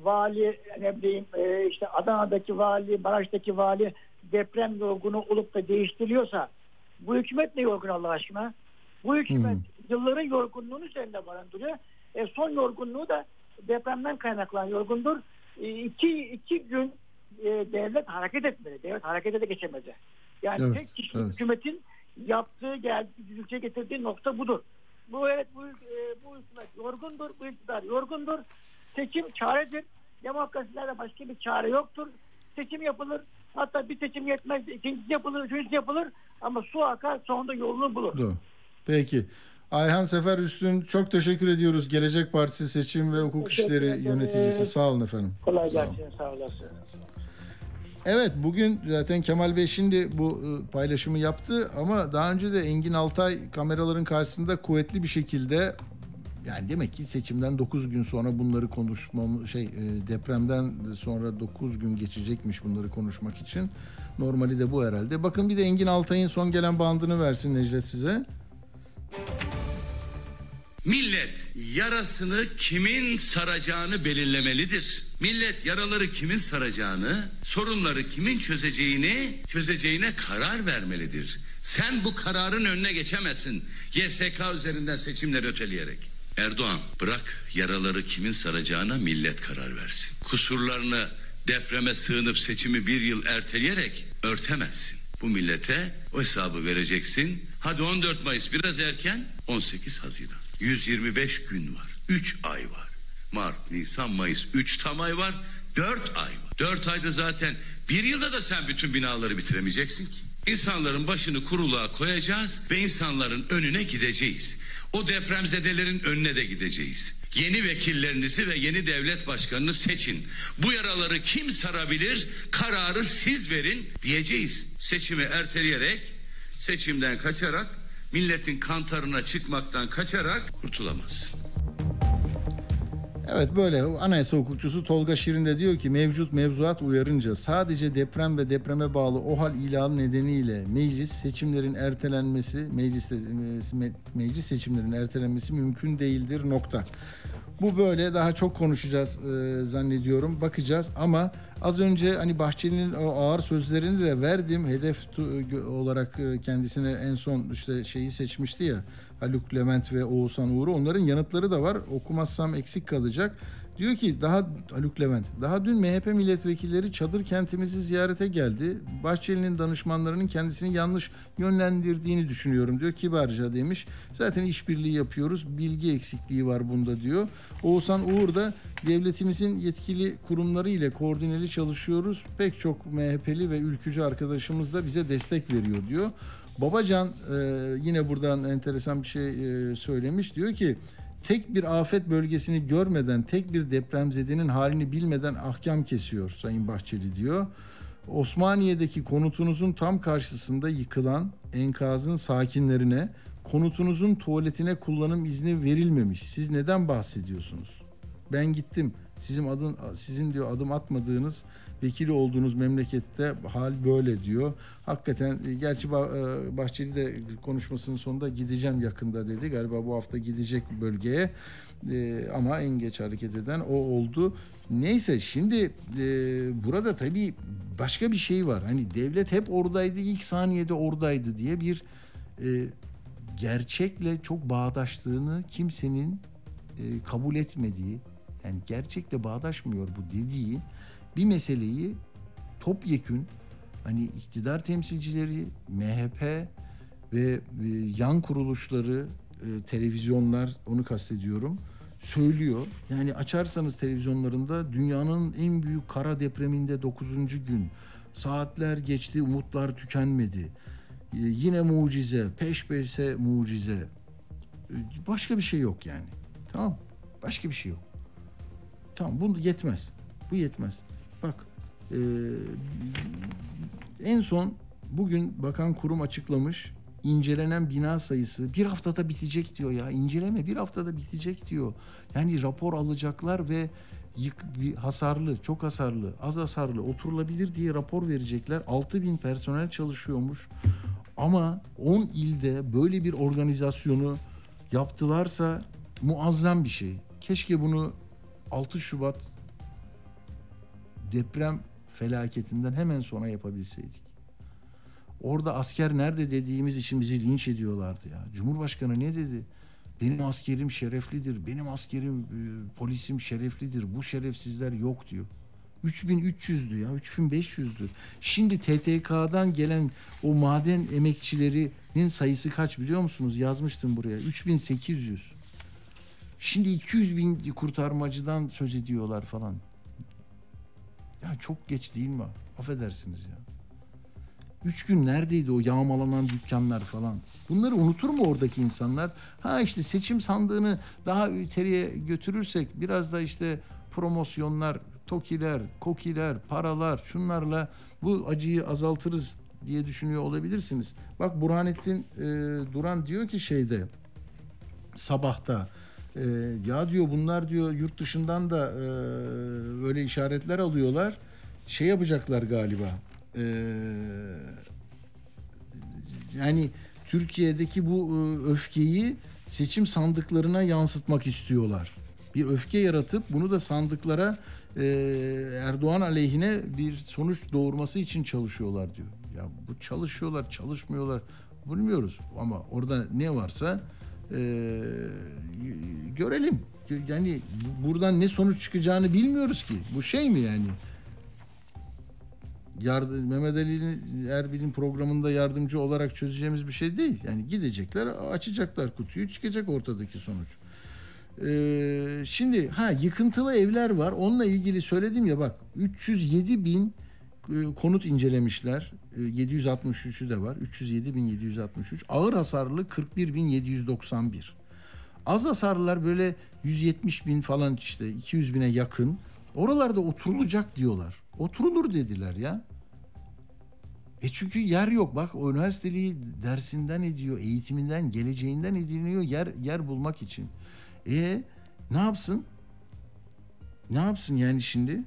vali, ne bileyim e, işte Adana'daki vali, Maraş'taki vali deprem yorgunu olup da değiştiriyorsa bu hükümet ne yorgun Allah aşkına? Bu hükümet Hmm. yılların yorgunluğunu üzerinde barındırıyor. E, son yorgunluğu da depremden kaynaklanan yorgundur. E, iki, iki gün e, devlet hareket etmedi. Devlet harekete de geçemedi. Yani Evet, tek kişi evet. hükümetin yaptığı geldi ülke getirdiği nokta budur. Bu evet bu, e, bu hükümet yorgundur, bu iktidar yorgundur. Seçim çaredir. Demokrasilerde başka bir çare yoktur. Seçim yapılır. Hatta bir seçim yetmez, ikincisi yapılır, üçüncüsü yapılır. Ama su akar sonunda yolunu bulur. Doğru. Peki. Ayhan Sefer Üstün çok teşekkür ediyoruz. Gelecek Partisi Seçim ve Hukuk Teşekkür İşleri ederim. Yöneticisi. Sağ olun efendim. Kolay Sağ olun. gelsin, sağ olasın. Evet bugün zaten Kemal Bey şimdi bu e, paylaşımı yaptı ama daha önce de Engin Altay kameraların karşısında kuvvetli bir şekilde yani demek ki seçimden 9 gün sonra bunları konuşmam şey e, depremden sonra 9 gün geçecekmiş bunları konuşmak için. Normali de bu herhalde. Bakın bir de Engin Altay'ın son gelen bandını versin Necdet size. Millet yarasını kimin saracağını belirlemelidir. Millet yaraları kimin saracağını, sorunları kimin çözeceğini, çözeceğine karar vermelidir. Sen bu kararın önüne geçemezsin. YSK üzerinden seçimleri öteleyerek. Erdoğan bırak yaraları kimin saracağına millet karar versin. Kusurlarını depreme sığınıp seçimi bir yıl erteleyerek örtemezsin. Bu millete o hesabı vereceksin. Hadi 14 Mayıs biraz erken 18 Haziran. 125 gün var. 3 ay var. Mart, Nisan, Mayıs 3 tam ay var. 4 ay var. 4 ayda zaten bir yılda da sen bütün binaları bitiremeyeceksin ki. İnsanların başını kuruluğa koyacağız ve insanların önüne gideceğiz. O depremzedelerin önüne de gideceğiz. Yeni vekillerinizi ve yeni devlet başkanını seçin. Bu yaraları kim sarabilir? Kararı siz verin diyeceğiz. Seçimi erteleyerek, seçimden kaçarak, milletin kantarına çıkmaktan kaçarak kurtulamaz. Evet böyle anayasa hukukçusu Tolga Şirin de diyor ki mevcut mevzuat uyarınca sadece deprem ve depreme bağlı OHAL ilanı nedeniyle meclis seçimlerin ertelenmesi meclis meclis seçimlerin ertelenmesi mümkün değildir nokta. Bu böyle daha çok konuşacağız e, zannediyorum. Bakacağız ama az önce hani Bahçeli'nin o ağır sözlerini de verdim. Hedef olarak e, kendisine en son işte şeyi seçmişti ya. Haluk Levent ve Oğuzhan Uğur'u. Onların yanıtları da var. Okumazsam eksik kalacak. Diyor ki daha Haluk Levent, daha dün MHP milletvekilleri çadır kentimizi ziyarete geldi. Bahçeli'nin danışmanlarının kendisini yanlış yönlendirdiğini düşünüyorum diyor. Kibarca demiş. Zaten işbirliği yapıyoruz. Bilgi eksikliği var bunda diyor. Oğuzhan Uğur da devletimizin yetkili kurumları ile koordineli çalışıyoruz. Pek çok MHP'li ve ülkücü arkadaşımız da bize destek veriyor diyor. Babacan e, yine buradan enteresan bir şey e, söylemiş. Diyor ki tek bir afet bölgesini görmeden, tek bir depremzedenin halini bilmeden ahkam kesiyor Sayın Bahçeli diyor. Osmaniye'deki konutunuzun tam karşısında yıkılan enkazın sakinlerine konutunuzun tuvaletine kullanım izni verilmemiş. Siz neden bahsediyorsunuz? Ben gittim. Sizin adın sizin diyor adım atmadığınız vekili olduğunuz memlekette hal böyle diyor. Hakikaten e, gerçi e, Bahçeli de konuşmasının sonunda gideceğim yakında dedi. Galiba bu hafta gidecek bölgeye. E, ama en geç hareket eden o oldu. Neyse şimdi burada tabii başka bir şey var. Hani devlet hep oradaydı, ilk saniyede oradaydı diye bir gerçekle çok bağdaştığını kimsenin kabul etmediği, yani gerçekle bağdaşmıyor bu dediği bir meseleyi topyekün hani iktidar temsilcileri, MHP ve e, yan kuruluşları, e, televizyonlar onu kastediyorum söylüyor. Yani açarsanız televizyonlarında dünyanın en büyük kara depreminde 9. gün. Saatler geçti, umutlar tükenmedi. E, yine mucize, peş peşe mucize. Başka bir şey yok yani. Tamam. Başka bir şey yok. Tamam bu yetmez. Bu yetmez. Bak e, en son bugün bakan kurum açıklamış incelenen bina sayısı bir haftada bitecek diyor ya. İnceleme bir haftada bitecek diyor. Yani rapor alacaklar ve yık, bir hasarlı, çok hasarlı, az hasarlı, oturulabilir diye rapor verecekler. 6 bin personel çalışıyormuş. Ama 10 ilde böyle bir organizasyonu yaptılarsa muazzam bir şey. Keşke bunu 6 Şubat deprem felaketinden hemen sonra yapabilseydik. Orada asker nerede dediğimiz için bizi linç ediyorlardı ya. Cumhurbaşkanı ne dedi? Benim askerim şereflidir, benim askerim, e, polisim şereflidir, bu şerefsizler yok diyor. 3300'dü ya, 3500'dü. Şimdi TTK'dan gelen o maden emekçilerinin sayısı kaç biliyor musunuz? Yazmıştım buraya. 3800. Şimdi 200 bin kurtarmacıdan söz ediyorlar falan. Ya çok geç değil mi? Affedersiniz ya. Üç gün neredeydi o yağmalanan dükkanlar falan? Bunları unutur mu oradaki insanlar? Ha işte seçim sandığını daha ileriye götürürsek biraz da işte promosyonlar, tokiler, kokiler, paralar şunlarla bu acıyı azaltırız diye düşünüyor olabilirsiniz. Bak Burhanettin e, Duran diyor ki şeyde sabahta e, ya diyor bunlar diyor yurt dışından da e, öyle işaretler alıyorlar. Şey yapacaklar galiba. E, yani Türkiye'deki bu e, öfkeyi seçim sandıklarına yansıtmak istiyorlar. Bir öfke yaratıp bunu da sandıklara e, Erdoğan aleyhine bir sonuç doğurması için çalışıyorlar diyor. Ya bu çalışıyorlar, çalışmıyorlar bilmiyoruz ama orada ne varsa e, görelim. Yani buradan ne sonuç çıkacağını bilmiyoruz ki. Bu şey mi yani? Yardım, Mehmet Ali Erbil'in programında yardımcı olarak çözeceğimiz bir şey değil. Yani gidecekler, açacaklar kutuyu, çıkacak ortadaki sonuç. Ee, şimdi ha yıkıntılı evler var. Onunla ilgili söyledim ya bak 307 bin e, konut incelemişler. E, 763'ü de var. 307 bin 763. Ağır hasarlı 41 bin 791. Az hasarlılar böyle 170 bin falan işte 200 bine yakın. Oralarda oturulacak diyorlar. Oturulur dediler ya. E çünkü yer yok. Bak üniversiteliği dersinden ediyor, eğitiminden, geleceğinden ediniyor yer yer bulmak için. E ne yapsın? Ne yapsın yani şimdi?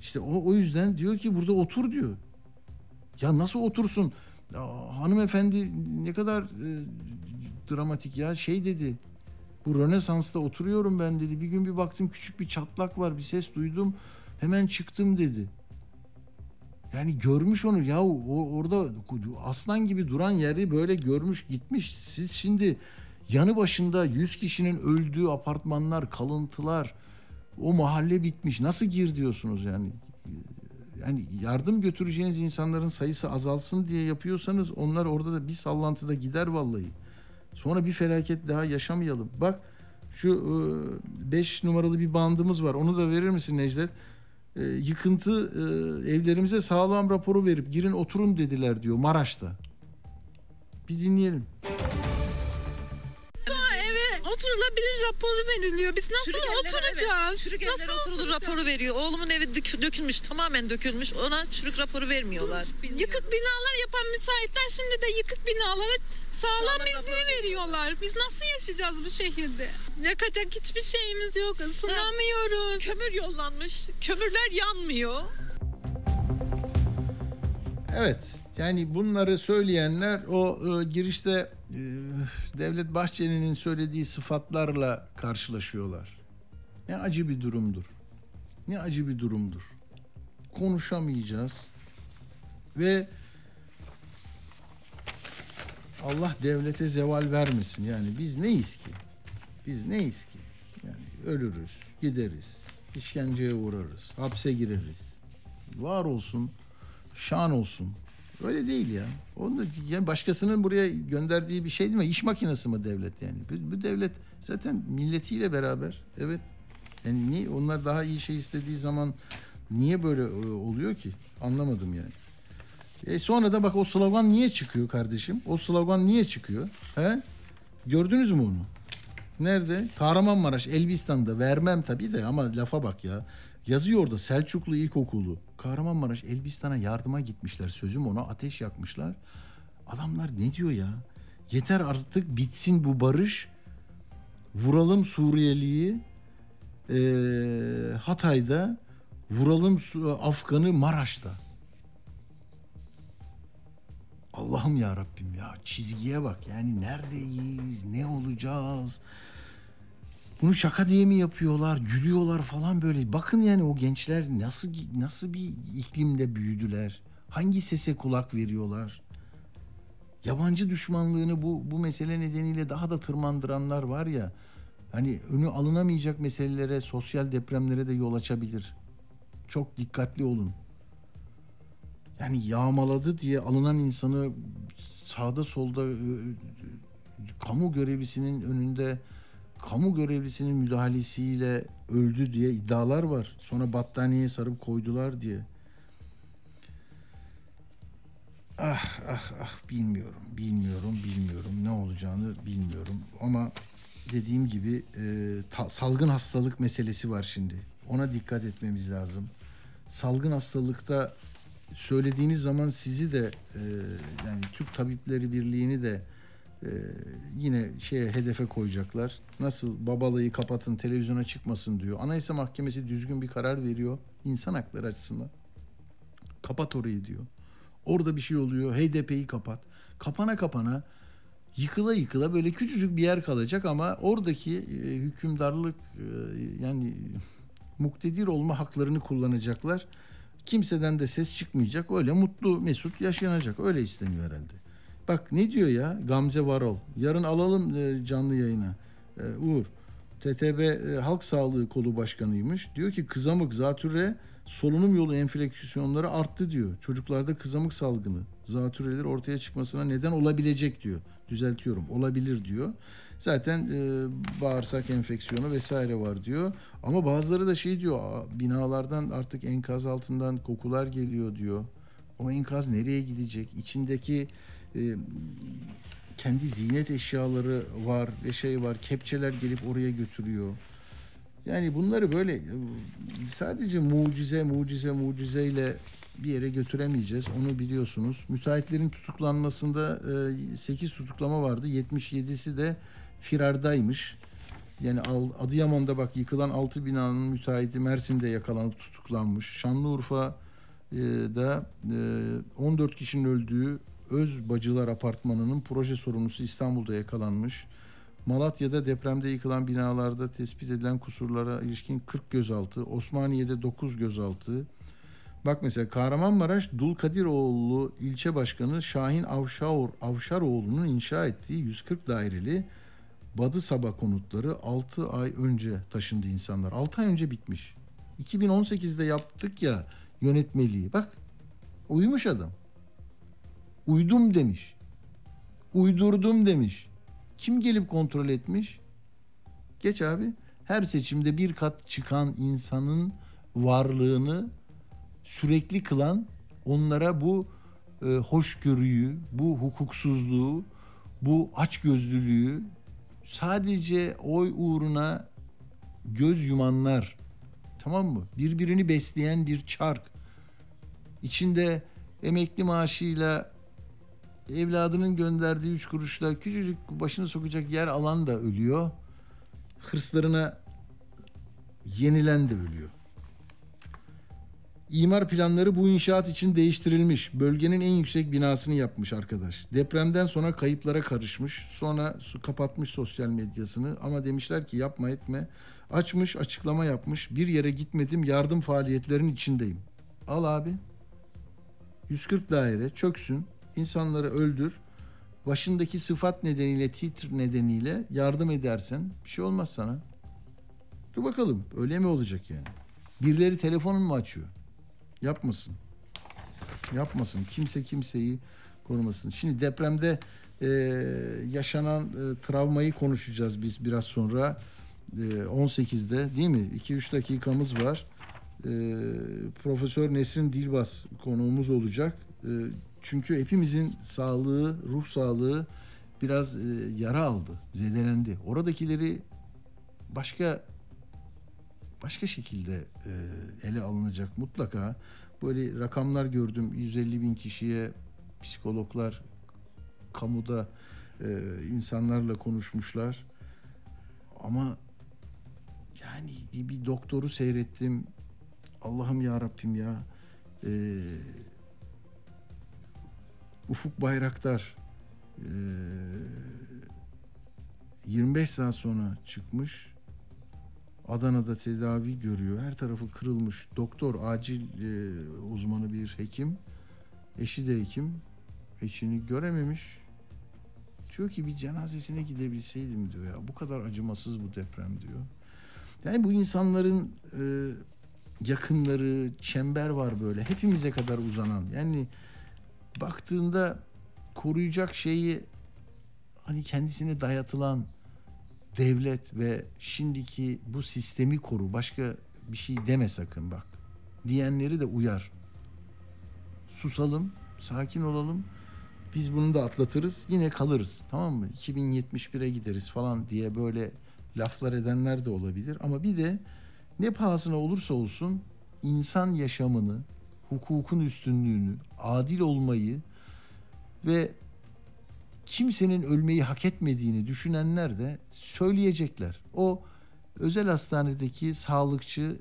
İşte o, o yüzden diyor ki burada otur diyor. Ya nasıl otursun? Ya, hanımefendi ne kadar e, dramatik ya şey dedi. Bu Rönesans'ta oturuyorum ben dedi. Bir gün bir baktım küçük bir çatlak var. Bir ses duydum. Hemen çıktım dedi. Yani görmüş onu ya o orada aslan gibi duran yeri böyle görmüş gitmiş. Siz şimdi yanı başında 100 kişinin öldüğü apartmanlar, kalıntılar, o mahalle bitmiş. Nasıl gir diyorsunuz yani? Yani yardım götüreceğiniz insanların sayısı azalsın diye yapıyorsanız onlar orada da bir sallantıda gider vallahi. Sonra bir felaket daha yaşamayalım. Bak şu 5 numaralı bir bandımız var. Onu da verir misin Necdet? E, yıkıntı e, evlerimize sağlam raporu verip girin oturun dediler diyor Maraş'ta. Bir dinleyelim. Oturulabilir raporu veriliyor. Biz nasıl Çürük evlere, oturacağız? Evet, nasıl oturulur raporu veriyor. Oğlumun evi dök- dökülmüş, tamamen dökülmüş. Ona çürük raporu vermiyorlar. Yıkık binalar yapan müteahhitler şimdi de yıkık binalara sağlam izni veriyorlar. Biz nasıl yaşayacağız bu şehirde? Yakacak hiçbir şeyimiz yok. Isınamıyoruz. Kömür yollanmış. Kömürler yanmıyor. Evet. Yani bunları söyleyenler o e, girişte e, Devlet Bahçeli'nin söylediği sıfatlarla karşılaşıyorlar. Ne acı bir durumdur. Ne acı bir durumdur. Konuşamayacağız ve Allah devlete zeval vermesin. Yani biz neyiz ki? Biz neyiz ki? Yani ölürüz, gideriz, işkenceye uğrarız, hapse gireriz. var olsun, şan olsun. Öyle değil ya. Onu yani başkasının buraya gönderdiği bir şey değil mi? İş makinesi mi devlet yani? Bu, bu devlet zaten milletiyle beraber. Evet. Yani niye onlar daha iyi şey istediği zaman niye böyle e, oluyor ki? Anlamadım yani. E sonra da bak o slogan niye çıkıyor kardeşim? O slogan niye çıkıyor? He? Gördünüz mü onu? Nerede? Kahramanmaraş, Elbistan'da. Vermem tabii de ama lafa bak ya. Yazıyor orada Selçuklu İlkokulu. Kahramanmaraş, Elbistan'a yardıma gitmişler. Sözüm ona ateş yakmışlar. Adamlar ne diyor ya? Yeter artık bitsin bu barış. Vuralım Suriyeliyi. Ee, Hatay'da. Vuralım Afgan'ı Maraş'ta. Allah'ım ya Rabbim ya çizgiye bak yani neredeyiz ne olacağız bunu şaka diye mi yapıyorlar? Gülüyorlar falan böyle. Bakın yani o gençler nasıl nasıl bir iklimde büyüdüler? Hangi sese kulak veriyorlar? Yabancı düşmanlığını bu bu mesele nedeniyle daha da tırmandıranlar var ya hani önü alınamayacak meselelere sosyal depremlere de yol açabilir. Çok dikkatli olun. Yani yağmaladı diye alınan insanı sağda solda kamu görevlisinin önünde kamu görevlisinin müdahalesiyle öldü diye iddialar var. Sonra battaniyeye sarıp koydular diye. Ah ah ah bilmiyorum, bilmiyorum, bilmiyorum ne olacağını bilmiyorum. Ama dediğim gibi e, ta- salgın hastalık meselesi var şimdi. Ona dikkat etmemiz lazım. Salgın hastalıkta söylediğiniz zaman sizi de e, yani Türk Tabipleri Birliği'ni de e, yine şeye hedefe koyacaklar. Nasıl babalayı kapatın televizyona çıkmasın diyor. Anayasa Mahkemesi düzgün bir karar veriyor insan hakları açısından. Kapat orayı diyor. Orada bir şey oluyor. HDP'yi kapat. Kapana kapana yıkıla yıkıla böyle küçücük bir yer kalacak ama oradaki e, hükümdarlık e, yani muktedir olma haklarını kullanacaklar. Kimseden de ses çıkmayacak. Öyle mutlu mesut yaşanacak. Öyle isteniyor herhalde. Bak ne diyor ya Gamze Varol. Yarın alalım e, canlı yayına. E, Uğur. TTB e, Halk Sağlığı Kolu Başkanıymış. Diyor ki kızamık, zatürre, solunum yolu enfeksiyonları arttı diyor. Çocuklarda kızamık salgını, zatürreler ortaya çıkmasına neden olabilecek diyor. Düzeltiyorum olabilir diyor. Zaten e, bağırsak enfeksiyonu vesaire var diyor. Ama bazıları da şey diyor "Aa, binalardan artık enkaz altından kokular geliyor diyor. O enkaz nereye gidecek? İçindeki e, kendi ziynet eşyaları var ve şey var. Kepçeler gelip oraya götürüyor. Yani bunları böyle e, sadece mucize mucize mucizeyle bir yere götüremeyeceğiz. Onu biliyorsunuz. Müteahhitlerin tutuklanmasında 8 tutuklama vardı. 77'si de firardaymış. Yani Adıyaman'da bak yıkılan 6 binanın müteahhiti Mersin'de yakalanıp tutuklanmış. Şanlıurfa'da 14 kişinin öldüğü Öz Bacılar Apartmanı'nın proje sorumlusu İstanbul'da yakalanmış. Malatya'da depremde yıkılan binalarda tespit edilen kusurlara ilişkin 40 gözaltı, Osmaniye'de 9 gözaltı. Bak mesela Kahramanmaraş Dulkadiroğlu ilçe başkanı Şahin Avşar, Avşaroğlu'nun inşa ettiği 140 daireli Badı Sabah konutları 6 ay önce taşındı insanlar. 6 ay önce bitmiş. 2018'de yaptık ya yönetmeliği. Bak uyumuş adam. Uydum demiş. Uydurdum demiş. Kim gelip kontrol etmiş? Geç abi. Her seçimde bir kat çıkan insanın varlığını sürekli kılan onlara bu e, hoşgörüyü, bu hukuksuzluğu, bu açgözlülüğü sadece oy uğruna göz yumanlar tamam mı? Birbirini besleyen bir çark. İçinde emekli maaşıyla evladının gönderdiği üç kuruşla küçücük başını sokacak yer alan da ölüyor. Hırslarına yenilen de ölüyor. İmar planları bu inşaat için değiştirilmiş. Bölgenin en yüksek binasını yapmış arkadaş. Depremden sonra kayıplara karışmış. Sonra su kapatmış sosyal medyasını ama demişler ki yapma etme. Açmış, açıklama yapmış. Bir yere gitmedim, yardım faaliyetlerinin içindeyim. Al abi. 140 daire çöksün, insanları öldür. Başındaki sıfat nedeniyle, titr nedeniyle yardım edersen bir şey olmaz sana. Dur bakalım öyle mi olacak yani? Birileri telefonun mu açıyor? Yapmasın. Yapmasın. Kimse kimseyi korumasın. Şimdi depremde e, yaşanan e, travmayı konuşacağız biz biraz sonra. E, 18'de değil mi? 2-3 dakikamız var. E, Profesör Nesrin Dilbaz konuğumuz olacak. E, çünkü hepimizin sağlığı, ruh sağlığı biraz e, yara aldı, zedelendi. Oradakileri başka başka şekilde e, ele alınacak mutlaka. Böyle rakamlar gördüm 150 bin kişiye psikologlar kamuda e, insanlarla konuşmuşlar. Ama yani bir, doktoru seyrettim. Allah'ım ya Rabbim ya. E, Ufuk Bayraktar e, 25 saat sonra çıkmış. Adana'da tedavi görüyor. Her tarafı kırılmış. Doktor, acil e, uzmanı bir hekim. Eşi de hekim. Eşini görememiş. Diyor ki bir cenazesine gidebilseydim diyor ya. Bu kadar acımasız bu deprem diyor. Yani bu insanların e, yakınları, çember var böyle. Hepimize kadar uzanan. Yani baktığında koruyacak şeyi hani kendisine dayatılan devlet ve şimdiki bu sistemi koru başka bir şey deme sakın bak diyenleri de uyar. Susalım, sakin olalım. Biz bunu da atlatırız, yine kalırız. Tamam mı? 2071'e gideriz falan diye böyle laflar edenler de olabilir ama bir de ne pahasına olursa olsun insan yaşamını, hukukun üstünlüğünü, adil olmayı ve kimsenin ölmeyi hak etmediğini düşünenler de söyleyecekler. O özel hastanedeki sağlıkçı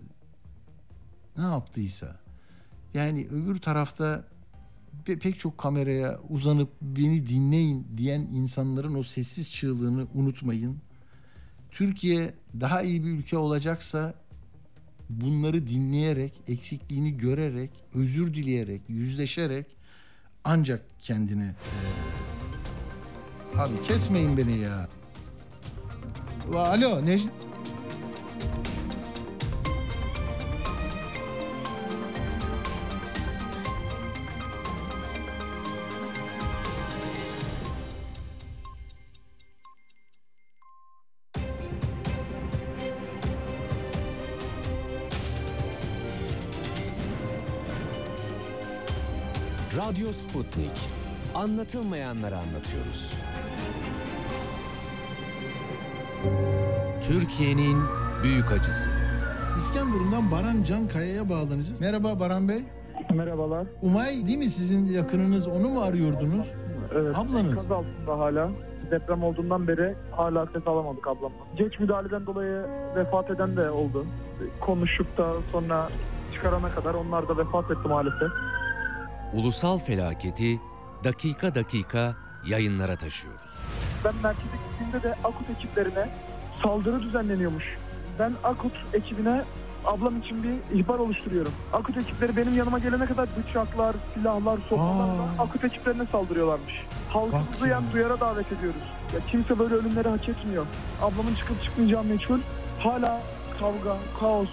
ne yaptıysa yani öbür tarafta pe- pek çok kameraya uzanıp beni dinleyin diyen insanların o sessiz çığlığını unutmayın. Türkiye daha iyi bir ülke olacaksa bunları dinleyerek, eksikliğini görerek, özür dileyerek, yüzleşerek ancak kendine eee Abi kesmeyin beni ya. Alo Necdet. Radyo Sputnik. Anlatılmayanları anlatıyoruz. Türkiye'nin büyük acısı. İskenderun'dan Baran Can Kaya'ya bağlanacağız. Merhaba Baran Bey. Merhabalar. Umay değil mi sizin yakınınız? Onu mu arıyordunuz? Evet. Ablanız. Kaz altında hala. Deprem olduğundan beri hala ses alamadık ablamla. Geç müdahaleden dolayı vefat eden de oldu. Konuşup da sonra çıkarana kadar onlar da vefat etti maalesef. Ulusal felaketi dakika dakika yayınlara taşıyoruz. Ben merkeze gittiğimde de Akut ekiplerine saldırı düzenleniyormuş. Ben Akut ekibine ablam için bir ihbar oluşturuyorum. Akut ekipleri benim yanıma gelene kadar bıçaklar, silahlar, sopalarla Aa. Akut ekiplerine saldırıyorlarmış. Halkımızı yani duyara davet ediyoruz. Ya kimse böyle ölümleri hak etmiyor. Ablamın çıkıp çıkmayacağı meçhul. Hala kavga, kaos.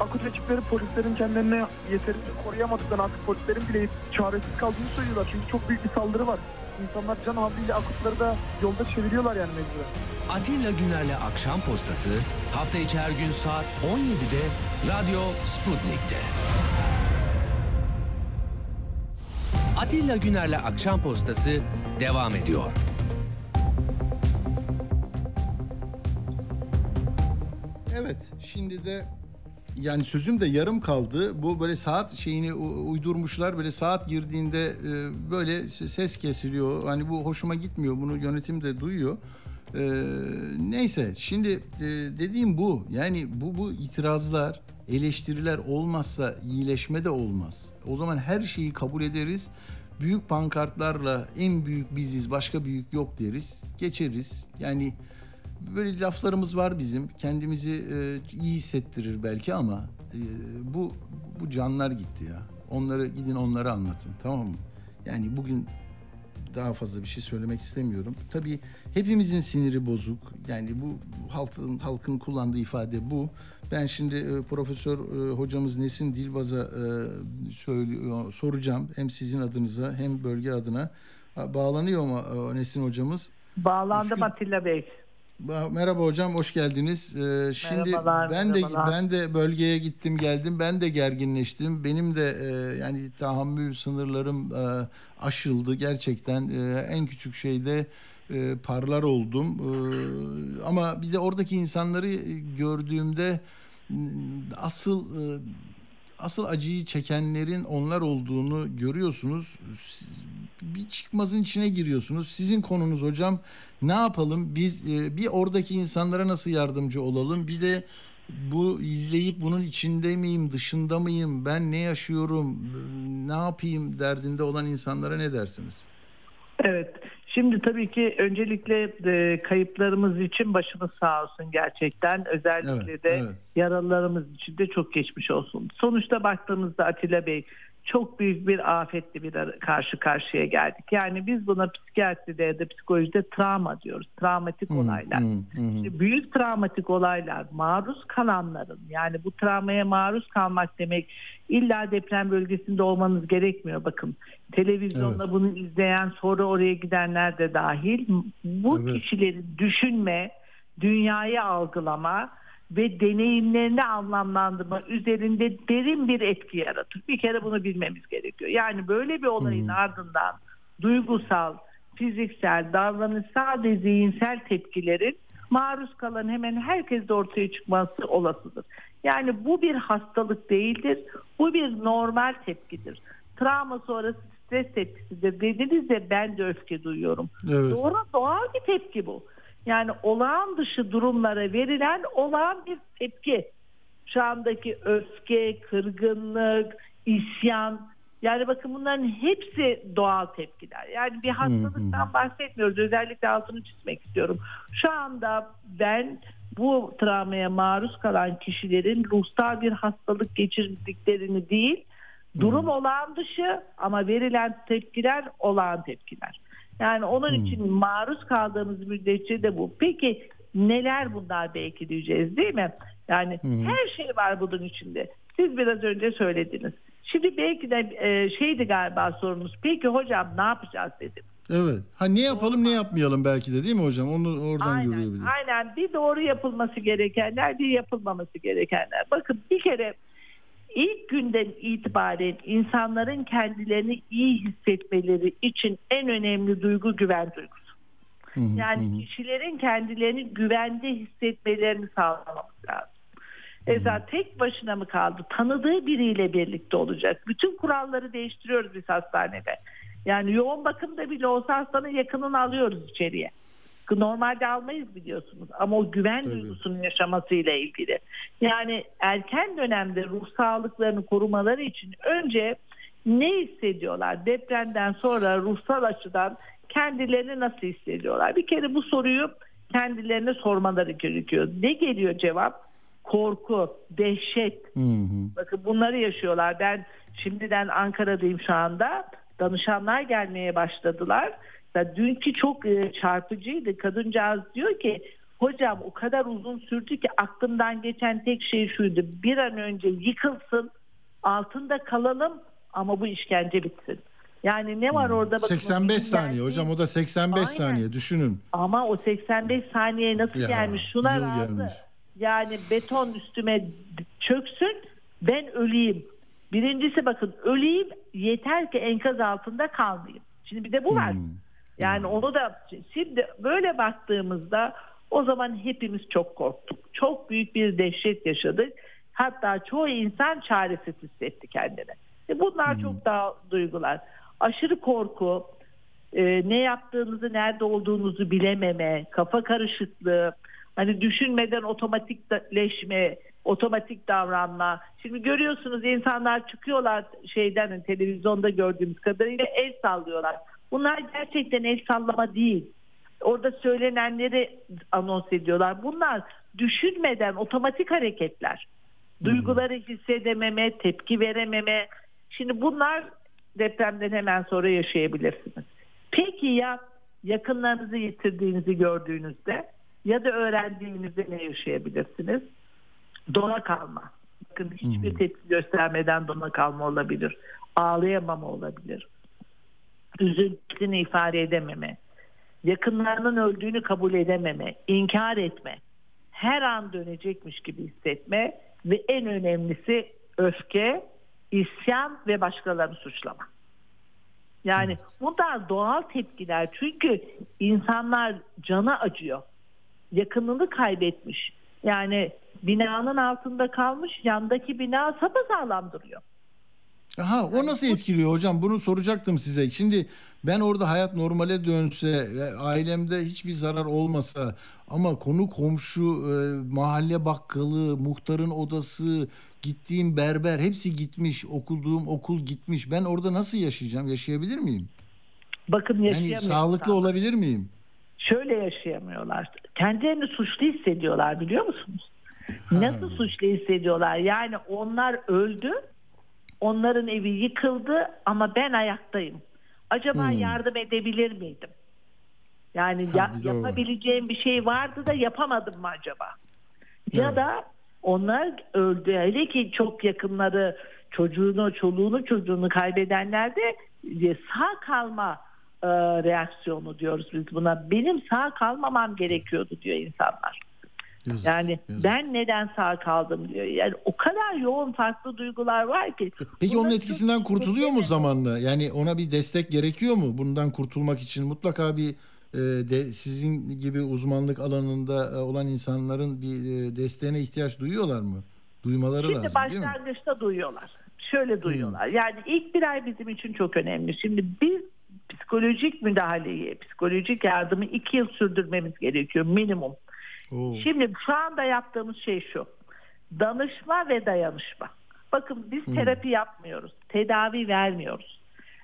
Akut ekipleri polislerin kendilerine yeterince koruyamadıklarını artık polislerin bile çaresiz kaldığını söylüyorlar. Çünkü çok büyük bir saldırı var. İnsanlar can havliyle akutları da yolda çeviriyorlar yani mecburen. Atilla Güner'le Akşam Postası hafta içi her gün saat 17'de Radyo Sputnik'te. Atilla Güner'le Akşam Postası devam ediyor. Evet şimdi de yani sözüm de yarım kaldı. Bu böyle saat şeyini uydurmuşlar. Böyle saat girdiğinde e, böyle se- ses kesiliyor. Hani bu hoşuma gitmiyor. Bunu yönetim de duyuyor. E, neyse şimdi e, dediğim bu. Yani bu bu itirazlar, eleştiriler olmazsa iyileşme de olmaz. O zaman her şeyi kabul ederiz. Büyük pankartlarla en büyük biziz, başka büyük yok deriz. Geçeriz. Yani böyle laflarımız var bizim. Kendimizi e, iyi hissettirir belki ama e, bu bu canlar gitti ya. Onları gidin onlara anlatın tamam mı? Yani bugün daha fazla bir şey söylemek istemiyorum. Tabii hepimizin siniri bozuk. Yani bu halkın halkın kullandığı ifade bu. Ben şimdi e, Profesör e, hocamız Nesin Dilbaz'a e, söylüyor, soracağım. Hem sizin adınıza hem bölge adına. Bağlanıyor mu e, Nesin hocamız? Bağlandım Atilla Bey. Ba- Merhaba hocam, hoş geldiniz. Ee, şimdi Merhabalar, ben de merhabalar. ben de bölgeye gittim, geldim. Ben de gerginleştim. Benim de e, yani tahammül sınırlarım e, aşıldı gerçekten. E, en küçük şeyde e, parlar oldum. E, ama bir de oradaki insanları gördüğümde asıl e, asıl acıyı çekenlerin onlar olduğunu görüyorsunuz. Bir çıkmazın içine giriyorsunuz. Sizin konunuz hocam ne yapalım? Biz e, bir oradaki insanlara nasıl yardımcı olalım? Bir de bu izleyip bunun içinde miyim, dışında mıyım? Ben ne yaşıyorum? Ne yapayım derdinde olan insanlara ne dersiniz? Evet. Şimdi tabii ki öncelikle e, kayıplarımız için başımız sağ olsun gerçekten. Özellikle Evet, de evet. yaralılarımız için de çok geçmiş olsun. Sonuçta baktığımızda Atilla Bey çok büyük bir afetle bir karşı karşıya geldik. Yani biz buna psikiyatride ya da psikolojide travma diyoruz. Travmatik olaylar. İşte büyük travmatik olaylar maruz kalanların yani bu travmaya maruz kalmak demek illa deprem bölgesinde olmanız gerekmiyor bakın. Televizyonda Evet. bunu izleyen sonra oraya gidenler de dahil bu Evet. kişilerin düşünme, dünyayı algılama ve deneyimlerini anlamlandırma üzerinde derin bir etki yaratır. Bir kere bunu bilmemiz gerekiyor. Yani böyle bir olayın ardından duygusal, fiziksel, davranışsal ve zihinsel tepkilerin maruz kalan hemen herkeste ortaya çıkması olasıdır. Yani bu bir hastalık değildir. Bu bir normal tepkidir. Travma sonrası stres tepkisidir. Dediniz de ben de öfke duyuyorum. Evet. Doğru doğal bir tepki bu. Yani olağan dışı durumlara verilen olağan bir tepki. Şu andaki öfke, kırgınlık, isyan. Yani bakın bunların hepsi doğal tepkiler. Yani bir hastalıktan bahsetmiyoruz. Özellikle altını çizmek istiyorum. Şu anda ben bu travmaya maruz kalan kişilerin ruhsal bir hastalık geçirdiklerini değil, durum olağan dışı ama verilen tepkiler olağan tepkiler. Yani onun için maruz kaldığımız müddetçe de bu. Peki neler bunlar belki diyeceğiz değil mi? Yani her şey var bunun içinde. Siz biraz önce söylediniz. Şimdi belki de e, şeydi galiba sorunuz. Peki hocam ne yapacağız dedim. Evet. Ha ne yapalım ne yapmayalım belki de değil mi hocam? Onu oradan Aynen, aynen bir doğru yapılması gerekenler bir yapılmaması gerekenler. Bakın bir kere ilk günden itibaren insanların kendilerini iyi hissetmeleri için en önemli duygu güven duygusu. Yani kişilerin kendilerini güvende hissetmelerini sağlamamız lazım. Mesela tek başına mı kaldı? Tanıdığı biriyle birlikte olacak. Bütün kuralları değiştiriyoruz biz hastanede. Yani yoğun bakımda bile olsa hastanın yakınını alıyoruz içeriye. Normalde almayız biliyorsunuz ama o güven duygusunun yaşamasıyla ilgili. Yani erken dönemde ruh sağlıklarını korumaları için önce ne hissediyorlar? Depremden sonra ruhsal açıdan kendilerini nasıl hissediyorlar? Bir kere bu soruyu kendilerine sormaları gerekiyor. Ne geliyor cevap? Korku, dehşet. Bakın bunları yaşıyorlar. Ben şimdiden Ankara'dayım şu anda. Danışanlar gelmeye başladılar. Ya dünkü çok e, çarpıcıydı. Kadıncağız diyor ki hocam o kadar uzun sürdü ki aklımdan geçen tek şey şuydu. Bir an önce yıkılsın, altında kalalım ama bu işkence bitsin. Yani ne var orada? bakın, o 85 saniye hocam o da 85 Aynen. saniye düşünün. Ama o 85 saniye nasıl Ya, gelmiş? Şuna razı. gelmiş. Yani beton üstüme çöksün ben öleyim. Birincisi bakın öleyim yeter ki enkaz altında kalmayayım. Şimdi bir de bu var. Yani onu da şimdi böyle baktığımızda o zaman hepimiz çok korktuk. Çok büyük bir dehşet yaşadık. Hatta çoğu insan çaresiz hissetti kendini. E Bunlar çok daha duygular. Aşırı korku, e, ne yaptığınızı, nerede olduğunuzu bilememe, kafa karışıklığı, hani düşünmeden otomatikleşme, otomatik davranma. Şimdi görüyorsunuz insanlar çıkıyorlar şeyden televizyonda gördüğümüz kadarıyla el sallıyorlar. Bunlar gerçekten el sallama değil. Orada söylenenleri anons ediyorlar. Bunlar düşünmeden otomatik hareketler. Duyguları hissedememe, tepki verememe. Şimdi bunlar depremden hemen sonra yaşayabilirsiniz. Peki ya yakınlarınızı yitirdiğinizi gördüğünüzde ya da öğrendiğinizde ne yaşayabilirsiniz? Dona kalma. Bakın hiçbir tepki göstermeden dona kalma olabilir. Ağlayamama olabilir. Üzüntüsünü ifade edememe. Yakınlarının öldüğünü kabul edememe. inkar etme. Her an dönecekmiş gibi hissetme ve en önemlisi öfke, isyan ve başkalarını suçlama. Yani bunlar doğal tepkiler çünkü insanlar cana acıyor. Yakınını kaybetmiş. Yani binanın altında kalmış yandaki bina sapasağlam duruyor. Aha o nasıl etkiliyor hocam? Bunu soracaktım size. Şimdi ben orada hayat normale dönse, ailemde hiçbir zarar olmasa ama konu komşu, e, mahalle bakkalı, muhtarın odası, gittiğim berber hepsi gitmiş, okuduğum okul gitmiş. Ben orada nasıl yaşayacağım? Yaşayabilir miyim? Bakın Yani yaşayamıyor. sağlıklı insanlar. olabilir miyim? Şöyle yaşayamıyorlar. Kendilerini suçlu hissediyorlar biliyor musunuz? Nasıl suçlu hissediyorlar? Yani onlar öldü. Onların evi yıkıldı ama ben ayaktayım. Acaba Hmm. yardım edebilir miydim? Yani ya- o var. yapabileceğim bir şey vardı da yapamadım mı acaba? Ya da onlar öldü. Hele ki çok yakınları çocuğunu, çoluğunu, çocuğunu kaybedenler de e, sağ kalma e, reaksiyonu diyoruz biz buna. Benim sağ kalmamam gerekiyordu diyor insanlar. Yani ben neden sağ kaldım diyor. Yani o kadar yoğun farklı duygular var ki. Peki onun etkisinden çok- kurtuluyor mu zamanla? Yani ona bir destek gerekiyor mu? Bundan kurtulmak için mutlaka bir e, de sizin gibi uzmanlık alanında e, olan insanların bir e, desteğine ihtiyaç duyuyorlar mı? Duymaları Şimdi lazım değil mi? başlangıçta duyuyorlar. Şöyle duyuyorlar. Yani ilk bir ay bizim için çok önemli. Şimdi biz psikolojik müdahaleyi, psikolojik yardımı iki yıl sürdürmemiz gerekiyor minimum. Şimdi şu anda yaptığımız şey şu. Danışma ve dayanışma. Bakın biz Hmm. terapi yapmıyoruz. Tedavi vermiyoruz.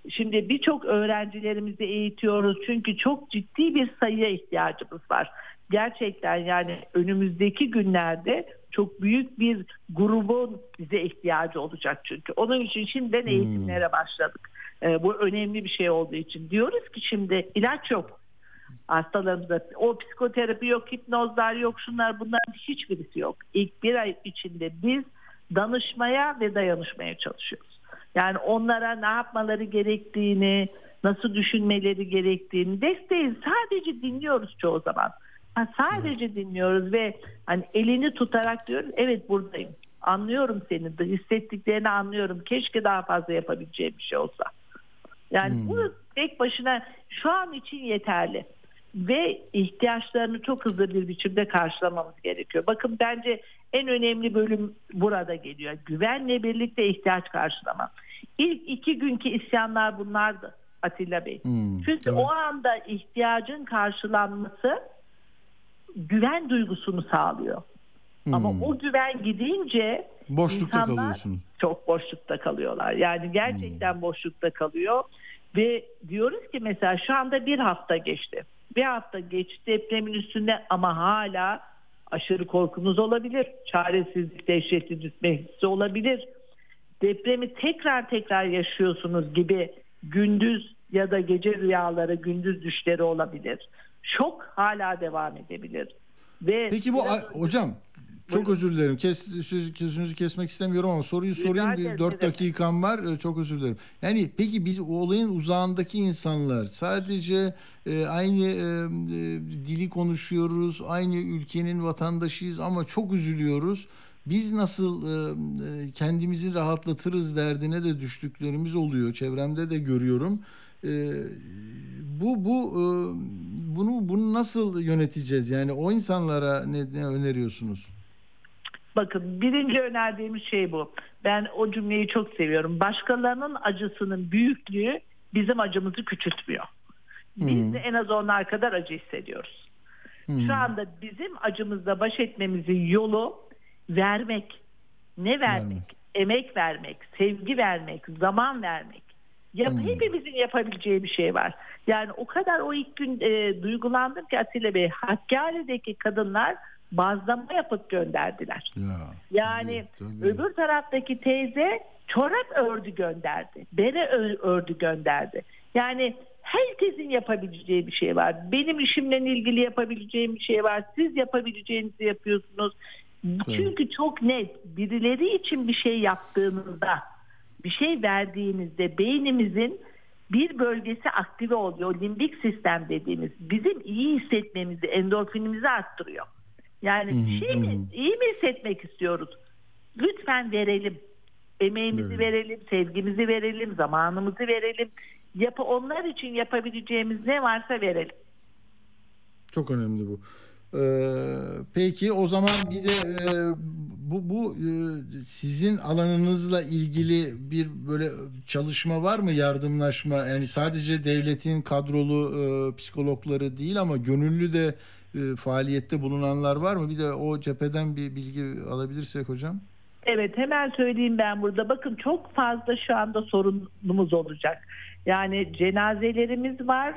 Şimdi birçok öğrencilerimizi eğitiyoruz. Çünkü çok ciddi bir sayıya ihtiyacımız var. Gerçekten yani önümüzdeki günlerde çok büyük bir grubun bize ihtiyacı olacak çünkü. Onun için şimdiden eğitimlere başladık. Ee, bu önemli bir şey olduğu için. Diyoruz ki şimdi ilaç yok hastalarımızda. O psikoterapi yok, hipnozlar yok, şunlar bunların hiçbirisi yok. İlk bir ay içinde biz danışmaya ve dayanışmaya çalışıyoruz. Yani onlara ne yapmaları gerektiğini, nasıl düşünmeleri gerektiğini desteği sadece dinliyoruz çoğu zaman. Ha, sadece dinliyoruz ve hani elini tutarak diyoruz evet buradayım. Anlıyorum seni de hissettiklerini anlıyorum. Keşke daha fazla yapabileceğim bir şey olsa. Yani bu tek başına şu an için yeterli. Ve ihtiyaçlarını çok hızlı bir biçimde karşılamamız gerekiyor. Bakın bence en önemli bölüm burada geliyor. Güvenle birlikte ihtiyaç karşılama. İlk iki günkü isyanlar bunlardı Atilla Bey. Hmm, Çünkü o anda ihtiyacın karşılanması güven duygusunu sağlıyor. Ama Hmm. o güven gidince Boşlukta insanlar kalıyorsunuz. çok boşlukta kalıyorlar. Yani gerçekten boşlukta kalıyor ve diyoruz ki mesela şu anda bir hafta geçti. Bir hafta geçti depremin üstünde ama hala aşırı korkunuz olabilir. Çaresizlik, dehşetli düşme hissi olabilir. Depremi tekrar tekrar yaşıyorsunuz gibi gündüz ya da gece rüyaları, gündüz düşleri olabilir. Şok hala devam edebilir. Ve Peki bu biraz hocam çok özür dilerim. Kes, söz- sözünüzü kesmek istemiyorum ama soruyu Rica sorayım. ederim, Bir 4 ne demek. dakikam var. Ee, Çok özür dilerim. Yani peki biz o olayın uzağındaki insanlar sadece e, aynı e, e, dili konuşuyoruz. Aynı ülkenin vatandaşıyız ama çok üzülüyoruz. Biz nasıl e, e, kendimizi rahatlatırız derdine de düştüklerimiz oluyor. Çevremde de görüyorum. E, bu bu e, bunu bunu nasıl yöneteceğiz? Yani o insanlara ne, ne öneriyorsunuz? Bakın birinci önerdiğimiz şey bu. Ben o cümleyi çok seviyorum. Başkalarının acısının büyüklüğü bizim acımızı küçültmüyor. Biz Hmm. de en az onlar kadar acı hissediyoruz. Hmm. Şu anda bizim acımızla baş etmemizin yolu vermek. Ne vermek? Emek vermek, sevgi vermek, zaman vermek. Yap, Hepimizin yapabileceği bir şey var. Yani o kadar o ilk gün e, duygulandım ki Atilla Bey. Hakkari'deki kadınlar bazlama yapıp gönderdiler. Yani öbür taraftaki teyze çorap ördü gönderdi. Bere ördü gönderdi. Yani herkesin yapabileceği bir şey var. Benim işimle ilgili yapabileceğim bir şey var. Siz yapabileceğinizi yapıyorsunuz. Çünkü çok net birileri için bir şey yaptığınızda, bir şey verdiğinizde beynimizin bir bölgesi aktive oluyor. Limbik sistem dediğimiz bizim iyi hissetmemizi, endorfinimizi arttırıyor. Yani şey mi, iyi mi hissetmek istiyoruz? Lütfen verelim. Emeğimizi Evet. verelim, sevgimizi verelim, zamanımızı verelim. Yapı onlar için yapabileceğimiz ne varsa verelim. Çok önemli bu. Ee, peki o zaman bir de e, bu bu e, sizin alanınızla ilgili bir böyle çalışma var mı yardımlaşma yani sadece devletin kadrolu e, psikologları değil ama gönüllü de e, faaliyette bulunanlar var mı? Bir de o cepheden bir bilgi alabilirsek hocam. Evet hemen söyleyeyim ben burada. Bakın çok fazla şu anda sorunumuz olacak. Yani cenazelerimiz var.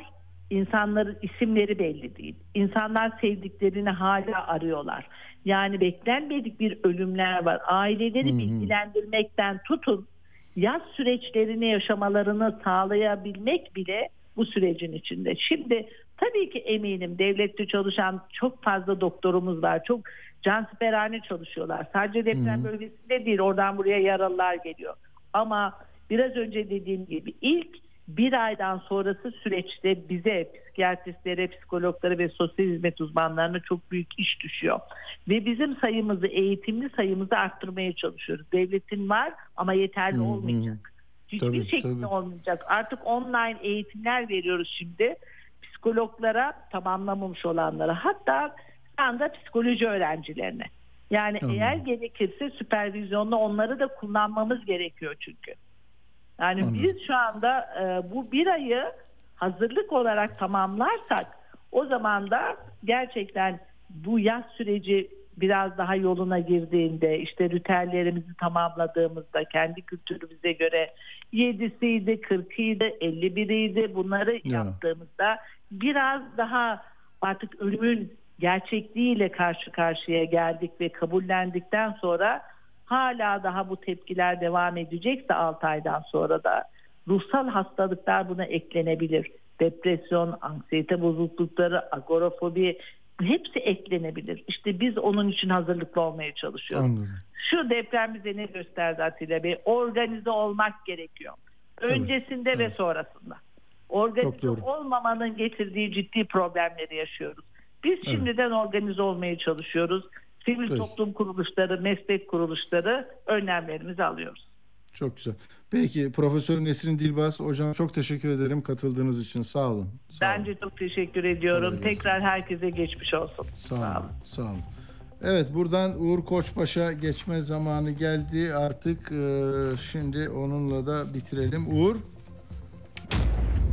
İnsanların isimleri belli değil. İnsanlar sevdiklerini hala arıyorlar. Yani beklenmedik bir ölümler var. Aileleri bilgilendirmekten tutun yaz süreçlerini yaşamalarını sağlayabilmek bile bu sürecin içinde. Şimdi tabii ki eminim devlette çalışan çok fazla doktorumuz var. Çok cansiperhane çalışıyorlar. Sadece deprem bölgesinde değil oradan buraya yaralılar geliyor. Ama biraz önce dediğim gibi ilk bir aydan sonrası süreçte bize psikiyatristlere, psikologlara ve sosyal hizmet uzmanlarına çok büyük iş düşüyor. Ve bizim sayımızı, eğitimli sayımızı arttırmaya çalışıyoruz. Devletin var ama yeterli olmayacak. Hiçbir Tabii, şekilde tabii. olmayacak. Artık online eğitimler veriyoruz şimdi. Psikologlara, tamamlamamış olanlara hatta şu anda psikoloji öğrencilerine. Yani Anladım. eğer gerekirse süpervizyonla onları da kullanmamız gerekiyor çünkü. Yani Anladım. biz şu anda e, bu bir ayı hazırlık olarak tamamlarsak o zaman da gerçekten bu yaz süreci biraz daha yoluna girdiğinde işte ritüellerimizi tamamladığımızda kendi kültürümüze göre 7'siydi, 40'ıydı, 51'iydi bunları yaptığımızda biraz daha artık ölümün gerçekliğiyle karşı karşıya geldik ve kabullendikten sonra hala daha bu tepkiler devam edecekse 6 aydan sonra da ruhsal hastalıklar buna eklenebilir. Depresyon, anksiyete bozuklukları, agorafobi hepsi eklenebilir. İşte biz onun için hazırlıklı olmaya çalışıyoruz. Anladım. Şu deprem bize ne gösterdi Atilla Bey? Organize olmak gerekiyor. Öncesinde ve sonrasında. Organize olmamanın getirdiği ciddi problemleri yaşıyoruz. Biz şimdiden organize olmaya çalışıyoruz. Sivil Peki. toplum kuruluşları, meslek kuruluşları önlemlerimizi alıyoruz. Çok güzel. Peki Profesör Nesrin Dilbaz hocam çok teşekkür ederim katıldığınız için. Sağ olun. Sağ olun. Bence çok teşekkür ediyorum. Tekrar herkese geçmiş olsun. Sağ olun. Sağ olun. Evet buradan Uğur Koçbaş'a geçme zamanı geldi artık. Ee, şimdi onunla da bitirelim. Uğur.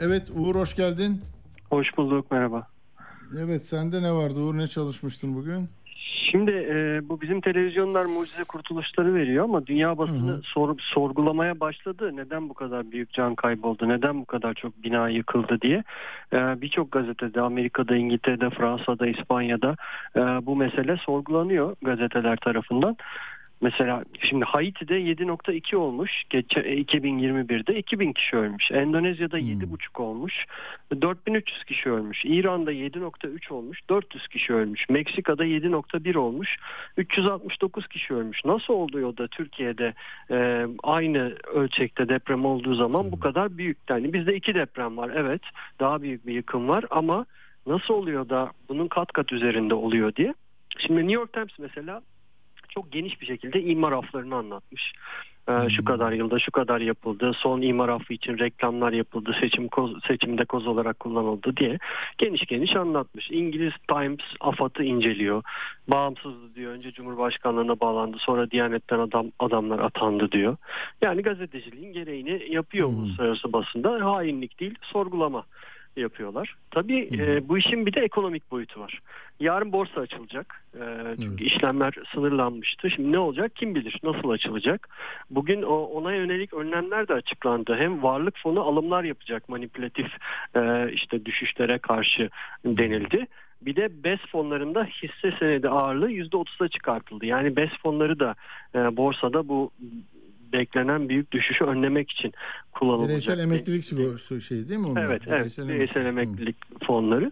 Evet Uğur hoş geldin. Hoş bulduk merhaba. Evet sende ne vardı Uğur ne çalışmıştın bugün? Şimdi e, bu bizim televizyonlar mucize kurtuluşları veriyor ama dünya basını sor- sorgulamaya başladı. Neden bu kadar büyük can kaybı oldu? Neden bu kadar çok bina yıkıldı diye. E, Birçok gazetede Amerika'da, İngiltere'de, Fransa'da, İspanya'da e, bu mesele sorgulanıyor gazeteler tarafından. Mesela şimdi Haiti'de 7.2 olmuş. Geçen 2021'de 2000 kişi ölmüş. Endonezya'da 7.5 olmuş. 4300 kişi ölmüş. İran'da 7.3 olmuş. 400 kişi ölmüş. Meksika'da 7.1 olmuş. 369 kişi ölmüş. Nasıl oluyor da Türkiye'de e, aynı ölçekte deprem olduğu zaman bu kadar büyük? Yani bizde iki deprem var. Evet. Daha büyük bir yıkım var ama nasıl oluyor da bunun kat kat üzerinde oluyor diye. Şimdi New York Times mesela çok geniş bir şekilde imar aflarını anlatmış. Ee, Şu kadar yılda şu kadar yapıldı. Son imar affı için reklamlar yapıldı. Seçim koz, seçimde koz olarak kullanıldı diye geniş geniş anlatmış. İngiliz Times AFAD'ı inceliyor. Bağımsızdı diyor. Önce Cumhurbaşkanlığına bağlandı. Sonra Diyanet'ten adam adamlar atandı diyor. Yani gazeteciliğin gereğini yapıyor uluslararası basında. Hainlik değil, sorgulama yapıyorlar. Tabii e, bu işin bir de ekonomik boyutu var. Yarın borsa açılacak. E, çünkü işlemler sınırlanmıştı. Şimdi ne olacak kim bilir nasıl açılacak. Bugün o, ona yönelik önlemler de açıklandı. Hem varlık fonu alımlar yapacak manipülatif e, işte düşüşlere karşı denildi. Bir de BES fonlarında hisse senedi ağırlığı %30'a çıkartıldı. Yani BES fonları da e, borsada bu beklenen büyük düşüşü önlemek için kullanılacak. Bireysel bir- emeklilik sigortası şey değil mi onlar? Evet, evet. Bireysel emeklilik fonları.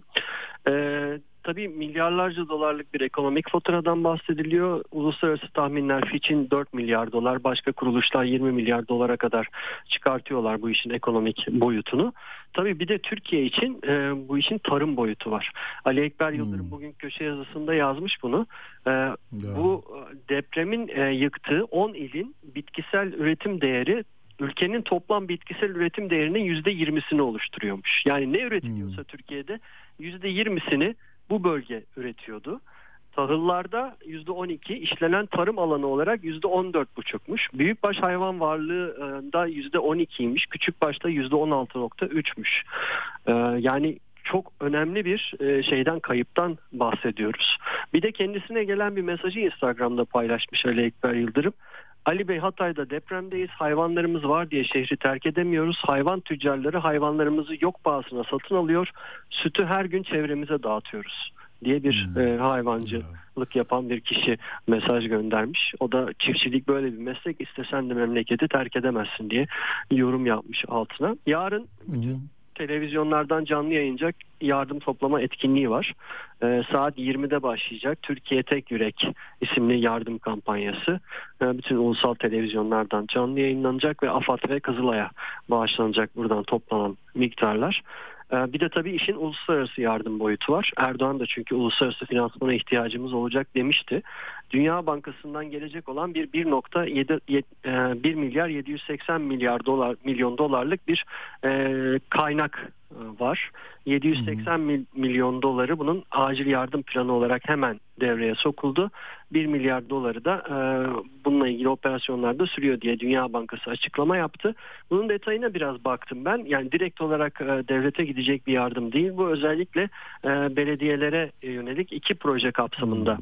Ee, tabii milyarlarca dolarlık bir ekonomik faturadan bahsediliyor. Uluslararası tahminler Fitch'in 4 milyar dolar, başka kuruluşlar 20 milyar dolara kadar çıkartıyorlar bu işin ekonomik boyutunu. Tabii bir de Türkiye için e, bu işin tarım boyutu var. Ali Ekber Yıldırım bugün köşe yazısında yazmış bunu. Ee, bu e, depremin e, yıktığı 10 ilin bitkisel üretim değeri ülkenin toplam bitkisel üretim değerinin yüzde yirmisini oluşturuyormuş. Yani ne üretiliyorsa Türkiye'de yüzde yirmisini bu bölge üretiyordu. Tahıllarda yüzde on iki, işlenen tarım alanı olarak yüzde on dört buçukmuş. Büyükbaş hayvan varlığı da yüzde on ikiymiş. Küçükbaşta yüzde on altı nokta üçmüş. Ee, Yani çok önemli bir e, şeyden kayıptan bahsediyoruz. Bir de kendisine gelen bir mesajı Instagram'da paylaşmış Ali Ekber Yıldırım. Ali Bey Hatay'da depremdeyiz. Hayvanlarımız var diye şehri terk edemiyoruz. Hayvan tüccarları hayvanlarımızı yok pahasına satın alıyor. Sütü her gün çevremize dağıtıyoruz diye bir e, hayvancılık yapan bir kişi mesaj göndermiş. O da çiftçilik böyle bir meslek istesen de memleketi terk edemezsin diye yorum yapmış altına. Yarın televizyonlardan canlı yayıncak yardım toplama etkinliği var. Ee, saat 20'de başlayacak. Türkiye Tek Yürek isimli yardım kampanyası. Ee, bütün ulusal televizyonlardan canlı yayınlanacak ve AFAD ve Kızılay'a bağışlanacak buradan toplanan miktarlar. Ee, Bir de tabii işin uluslararası yardım boyutu var. Erdoğan da çünkü uluslararası finansmana ihtiyacımız olacak demişti. Dünya Bankası'ndan gelecek olan bir 1.7 yet- e, 1 milyar 780 milyar dolar milyon dolarlık bir e, kaynak var. 780 mil- milyon doları bunun acil yardım planı olarak hemen devreye sokuldu. 1 milyar doları da e, bununla ilgili operasyonlarda sürüyor diye Dünya Bankası açıklama yaptı. Bunun detayına biraz baktım ben. Yani direkt olarak e, devlete gidecek bir yardım değil. Bu özellikle e, belediyelere yönelik iki proje kapsamında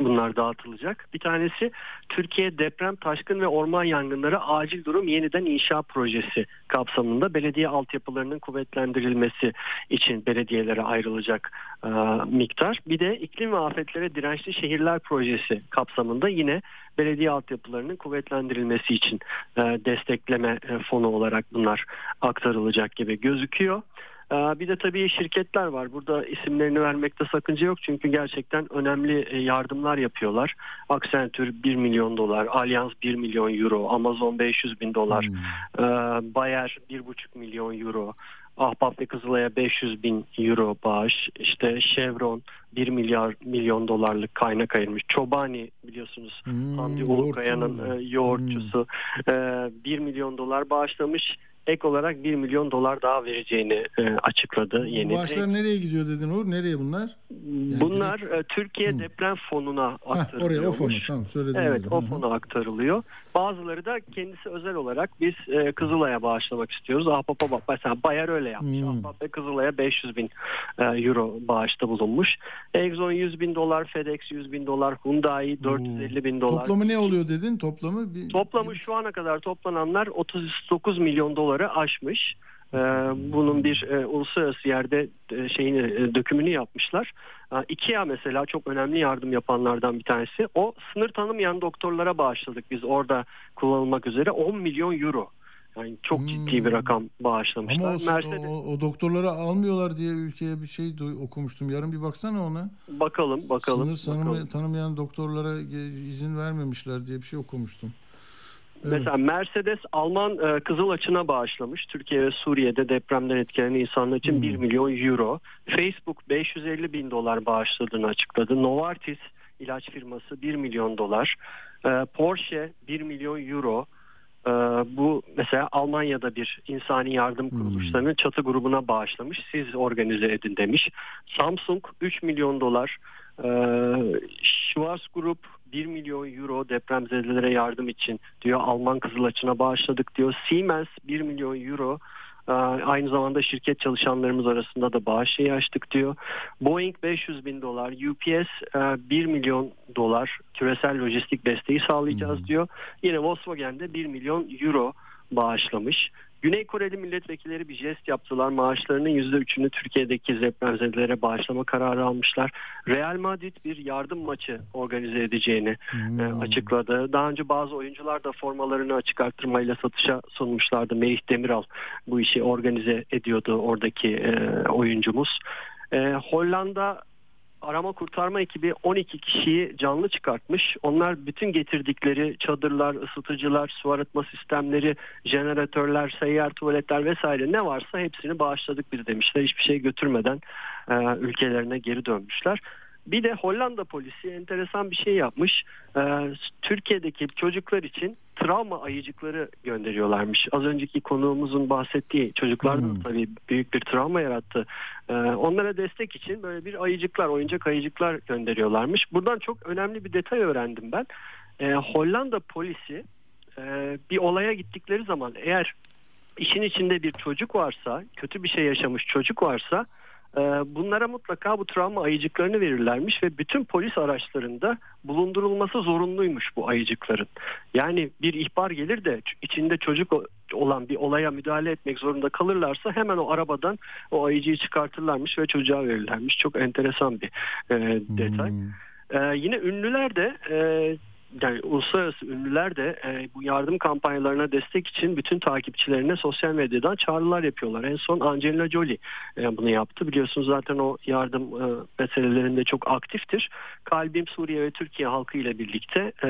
bunlar dağıtılacak. Bir tanesi Türkiye Deprem, Taşkın ve Orman Yangınları Acil Durum Yeniden İnşa Projesi kapsamında belediye altyapılarının kuvvetlendirilmesi için belediyelere ayrılacak e, miktar. Bir de iklim ve afetlere dirençli şehirler projesi kapsamında yine belediye altyapılarının kuvvetlendirilmesi için e, destekleme e, fonu olarak bunlar aktarılacak gibi gözüküyor. Ee, Bir de tabii şirketler var. Burada isimlerini vermekte sakınca yok. Çünkü gerçekten önemli e, yardımlar yapıyorlar. Accenture 1 milyon dolar, Allianz 1 milyon euro, Amazon 500 bin dolar, ee, Bayer 1,5 milyon euro, Ahbap ve Kızılay'a 500 bin euro bağış, işte Chevron 1 milyar milyon dolarlık kaynak ayırmış. Çobani biliyorsunuz Hamdi Ulukaya'nın e, yoğurtçusu e, 1 milyon dolar bağışlamış. Ek olarak 1 milyon dolar daha vereceğini e, açıkladı yeni. Bağışlar nereye gidiyor dedin Uğur? Nereye bunlar? Bunlar e, Türkiye Deprem Fonu'na aktarılıyor. oraya o fonu tamam söyledim. Evet o fona aktarılıyor. Bazıları da kendisi özel olarak biz e, Kızılay'a bağışlamak istiyoruz. Ahbap'a bak mesela Bayer öyle yapmış. Ahbap ve Kızılay'a 500 bin e, euro bağışta bulunmuş. Exxon 100 bin dolar, FedEx 100 bin dolar, Hyundai 450 bin dolar. Toplamı ne oluyor dedin? Toplamı bir... Toplamı şu ana kadar toplananlar 39 milyon doları aşmış. Ee, bunun bir e, uluslararası yerde e, şeyini e, dökümünü yapmışlar. Ee, IKEA mesela çok önemli yardım yapanlardan bir tanesi. O sınır tanımayan doktorlara bağışladık biz orada kullanılmak üzere 10 milyon euro. Yani çok ciddi bir rakam bağışlamışlar. Ama o, Mercedes o, o doktorları almıyorlar diye ülkeye bir şey okumuştum. Yarın bir baksana ona. bakalım bakalım. Sınır bakalım. tanımayan doktorlara izin vermemişler diye bir şey okumuştum. Evet. Mesela Mercedes Alman e, Kızıl Açı'na bağışlamış. Türkiye ve Suriye'de depremden etkilenen insanlar için Hmm. 1 milyon euro. Facebook 550 bin dolar bağışladığını açıkladı. Novartis ilaç firması 1 milyon dolar. E, Porsche 1 milyon euro. Ee, bu mesela Almanya'da bir insani yardım kuruluşlarının çatı grubuna bağışlamış. Siz organize edin demiş. Samsung 3 milyon dolar. Ee, Schwarz Group 1 milyon euro depremzedelere yardım için diyor. Alman Kızılaç'ına bağışladık diyor. Siemens 1 milyon euro. Ee, Aynı zamanda şirket çalışanlarımız arasında da bağış şeyi açtık diyor. Boeing 500 bin dolar, UPS e, 1 milyon dolar küresel lojistik desteği sağlayacağız diyor. Yine Volkswagen de 1 milyon euro bağışlamış. Güney Koreli milletvekilleri bir jest yaptılar. Maaşlarının %3'ünü Türkiye'deki depremzedelere bağışlama kararı almışlar. Real Madrid bir yardım maçı organize edeceğini e, açıkladı. Daha önce bazı oyuncular da formalarını açık arttırmayla satışa sunmuşlardı. Melih Demiral bu işi organize ediyordu oradaki e, oyuncumuz. E, Hollanda arama kurtarma ekibi 12 kişiyi canlı çıkartmış. Onlar bütün getirdikleri çadırlar, ısıtıcılar, su arıtma sistemleri, jeneratörler, seyyar tuvaletler vesaire ne varsa hepsini bağışladık biz demişler. Hiçbir şey götürmeden e, ülkelerine geri dönmüşler. Bir de Hollanda polisi enteresan bir şey yapmış. Ee, Türkiye'deki çocuklar için travma ayıcıkları gönderiyorlarmış. Az önceki konuğumuzun bahsettiği çocuklarda da tabii büyük bir travma yarattı. Ee, onlara destek için böyle bir ayıcıklar, oyuncak ayıcıklar gönderiyorlarmış. Buradan çok önemli bir detay öğrendim ben. Ee, Hollanda polisi e, bir olaya gittikleri zaman eğer işin içinde bir çocuk varsa, kötü bir şey yaşamış çocuk varsa bunlara mutlaka bu travma ayıcıklarını verirlermiş ve bütün polis araçlarında bulundurulması zorunluymuş bu ayıcıkların. Yani bir ihbar gelir de içinde çocuk olan bir olaya müdahale etmek zorunda kalırlarsa hemen o arabadan o ayıcıyı çıkartırlarmış ve çocuğa verirlermiş. Çok enteresan bir e, detay. Ee, yine ünlüler de e, yani uluslararası ünlüler de e, bu yardım kampanyalarına destek için bütün takipçilerine sosyal medyadan çağrılar yapıyorlar. En son Angelina Jolie e, bunu yaptı. Biliyorsunuz zaten o yardım e, meselelerinde çok aktiftir. Kalbim Suriye ve Türkiye halkı ile birlikte e,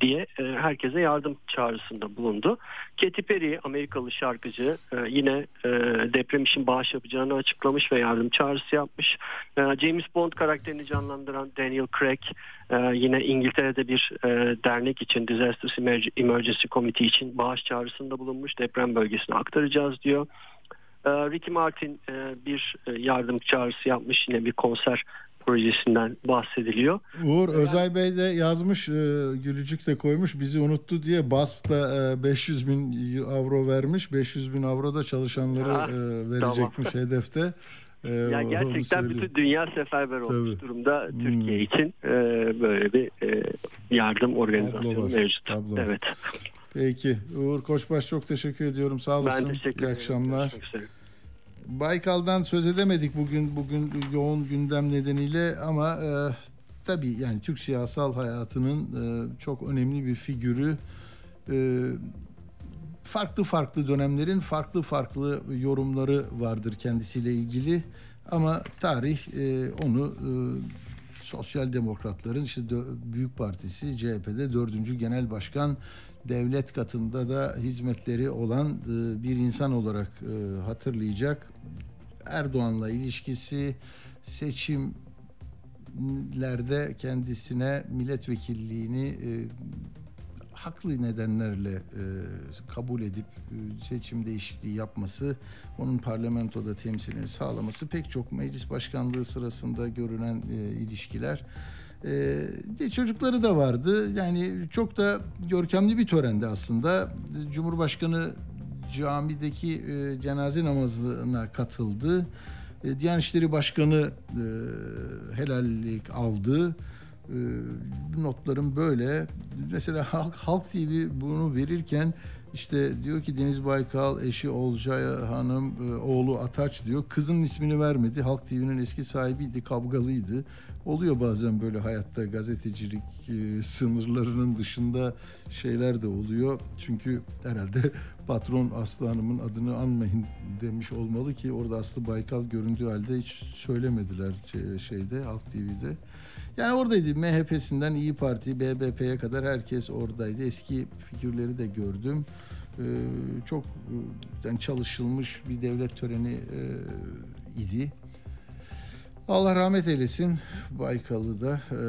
diye e, herkese yardım çağrısında bulundu. Katy Perry Amerikalı şarkıcı e, yine e, deprem için bağış yapacağını açıklamış ve yardım çağrısı yapmış. E, James Bond karakterini canlandıran Daniel Craig yine İngiltere'de bir dernek için Disasters Emerg- Emergency Committee için bağış çağrısında bulunmuş. Deprem bölgesine aktaracağız diyor. Ricky Martin bir yardım çağrısı yapmış yine bir konser projesinden bahsediliyor. Uğur Özay Bey de yazmış, e, Gülücük de koymuş bizi unuttu diye BASF da e, 500 bin avro vermiş. 500 bin avro da çalışanları Ah, e, verecekmiş hedefte. E, Ya onu gerçekten bütün dünya seferber olmuş Tabii. durumda Hmm. Türkiye için e, böyle bir e, yardım organizasyonu var, mevcut. tablo. Evet. Peki Uğur Koçbaş çok teşekkür ediyorum. Sağ olasın. Ben teşekkür İyi ederim. akşamlar. Görüşmek üzere. Baykal'dan söz edemedik bugün bugün yoğun gündem nedeniyle ama e, tabii yani Türk siyasal hayatının e, çok önemli bir figürü. E, farklı farklı dönemlerin farklı farklı yorumları vardır kendisiyle ilgili ama tarih e, onu e, Sosyal Demokratların işte Büyük Partisi CHP'de dördüncü genel başkan devlet katında da hizmetleri olan e, bir insan olarak e, hatırlayacak. Erdoğan'la ilişkisi seçimlerde kendisine milletvekilliğini e, haklı nedenlerle kabul edip seçim değişikliği yapması, onun parlamentoda temsilini sağlaması pek çok meclis başkanlığı sırasında görünen e, ilişkiler. E, çocukları da vardı. Yani çok da görkemli bir törendi aslında. Cumhurbaşkanı camideki e, cenaze namazına katıldı. E, Diyanet İşleri Başkanı e, helallik aldı. E, notlarım böyle. Mesela <laughs> Halk, Halk TV bunu verirken işte diyor ki Deniz Baykal, eşi Olcay Hanım, e, oğlu Ataç diyor. Kızının ismini vermedi. Halk TV'nin eski sahibiydi, kavgalıydı. Oluyor bazen böyle hayatta gazetecilik e, sınırlarının dışında şeyler de oluyor. Çünkü herhalde <laughs> patron Aslı Hanım'ın adını anmayın demiş olmalı ki orada Aslı Baykal göründüğü halde hiç söylemediler şey- şeyde Halk TV'de. Yani oradaydı MHP'sinden İyi Parti, BBP'ye kadar herkes oradaydı. Eski figürleri de gördüm. Ee, çok e, yani çalışılmış bir devlet töreni e, idi. Allah rahmet eylesin Baykal'ı da e,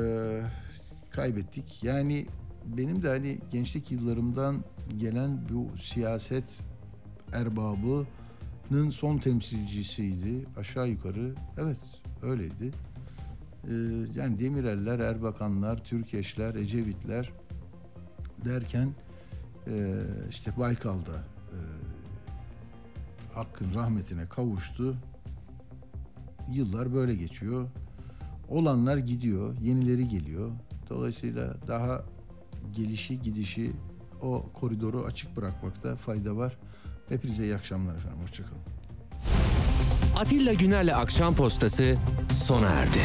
kaybettik. Yani benim de hani gençlik yıllarımdan gelen bu siyaset erbabının son temsilcisiydi. Aşağı yukarı evet öyleydi. Ee, yani Demireller, Erbakanlar, Türkeşler, Ecevitler derken e, işte Baykal'da e, Hakk'ın rahmetine kavuştu. Yıllar böyle geçiyor. Olanlar gidiyor, yenileri geliyor. Dolayısıyla daha gelişi gidişi o koridoru açık bırakmakta fayda var. Hepinize iyi akşamlar efendim. Hoşçakalın. Atilla Güner'le Akşam Postası sona erdi.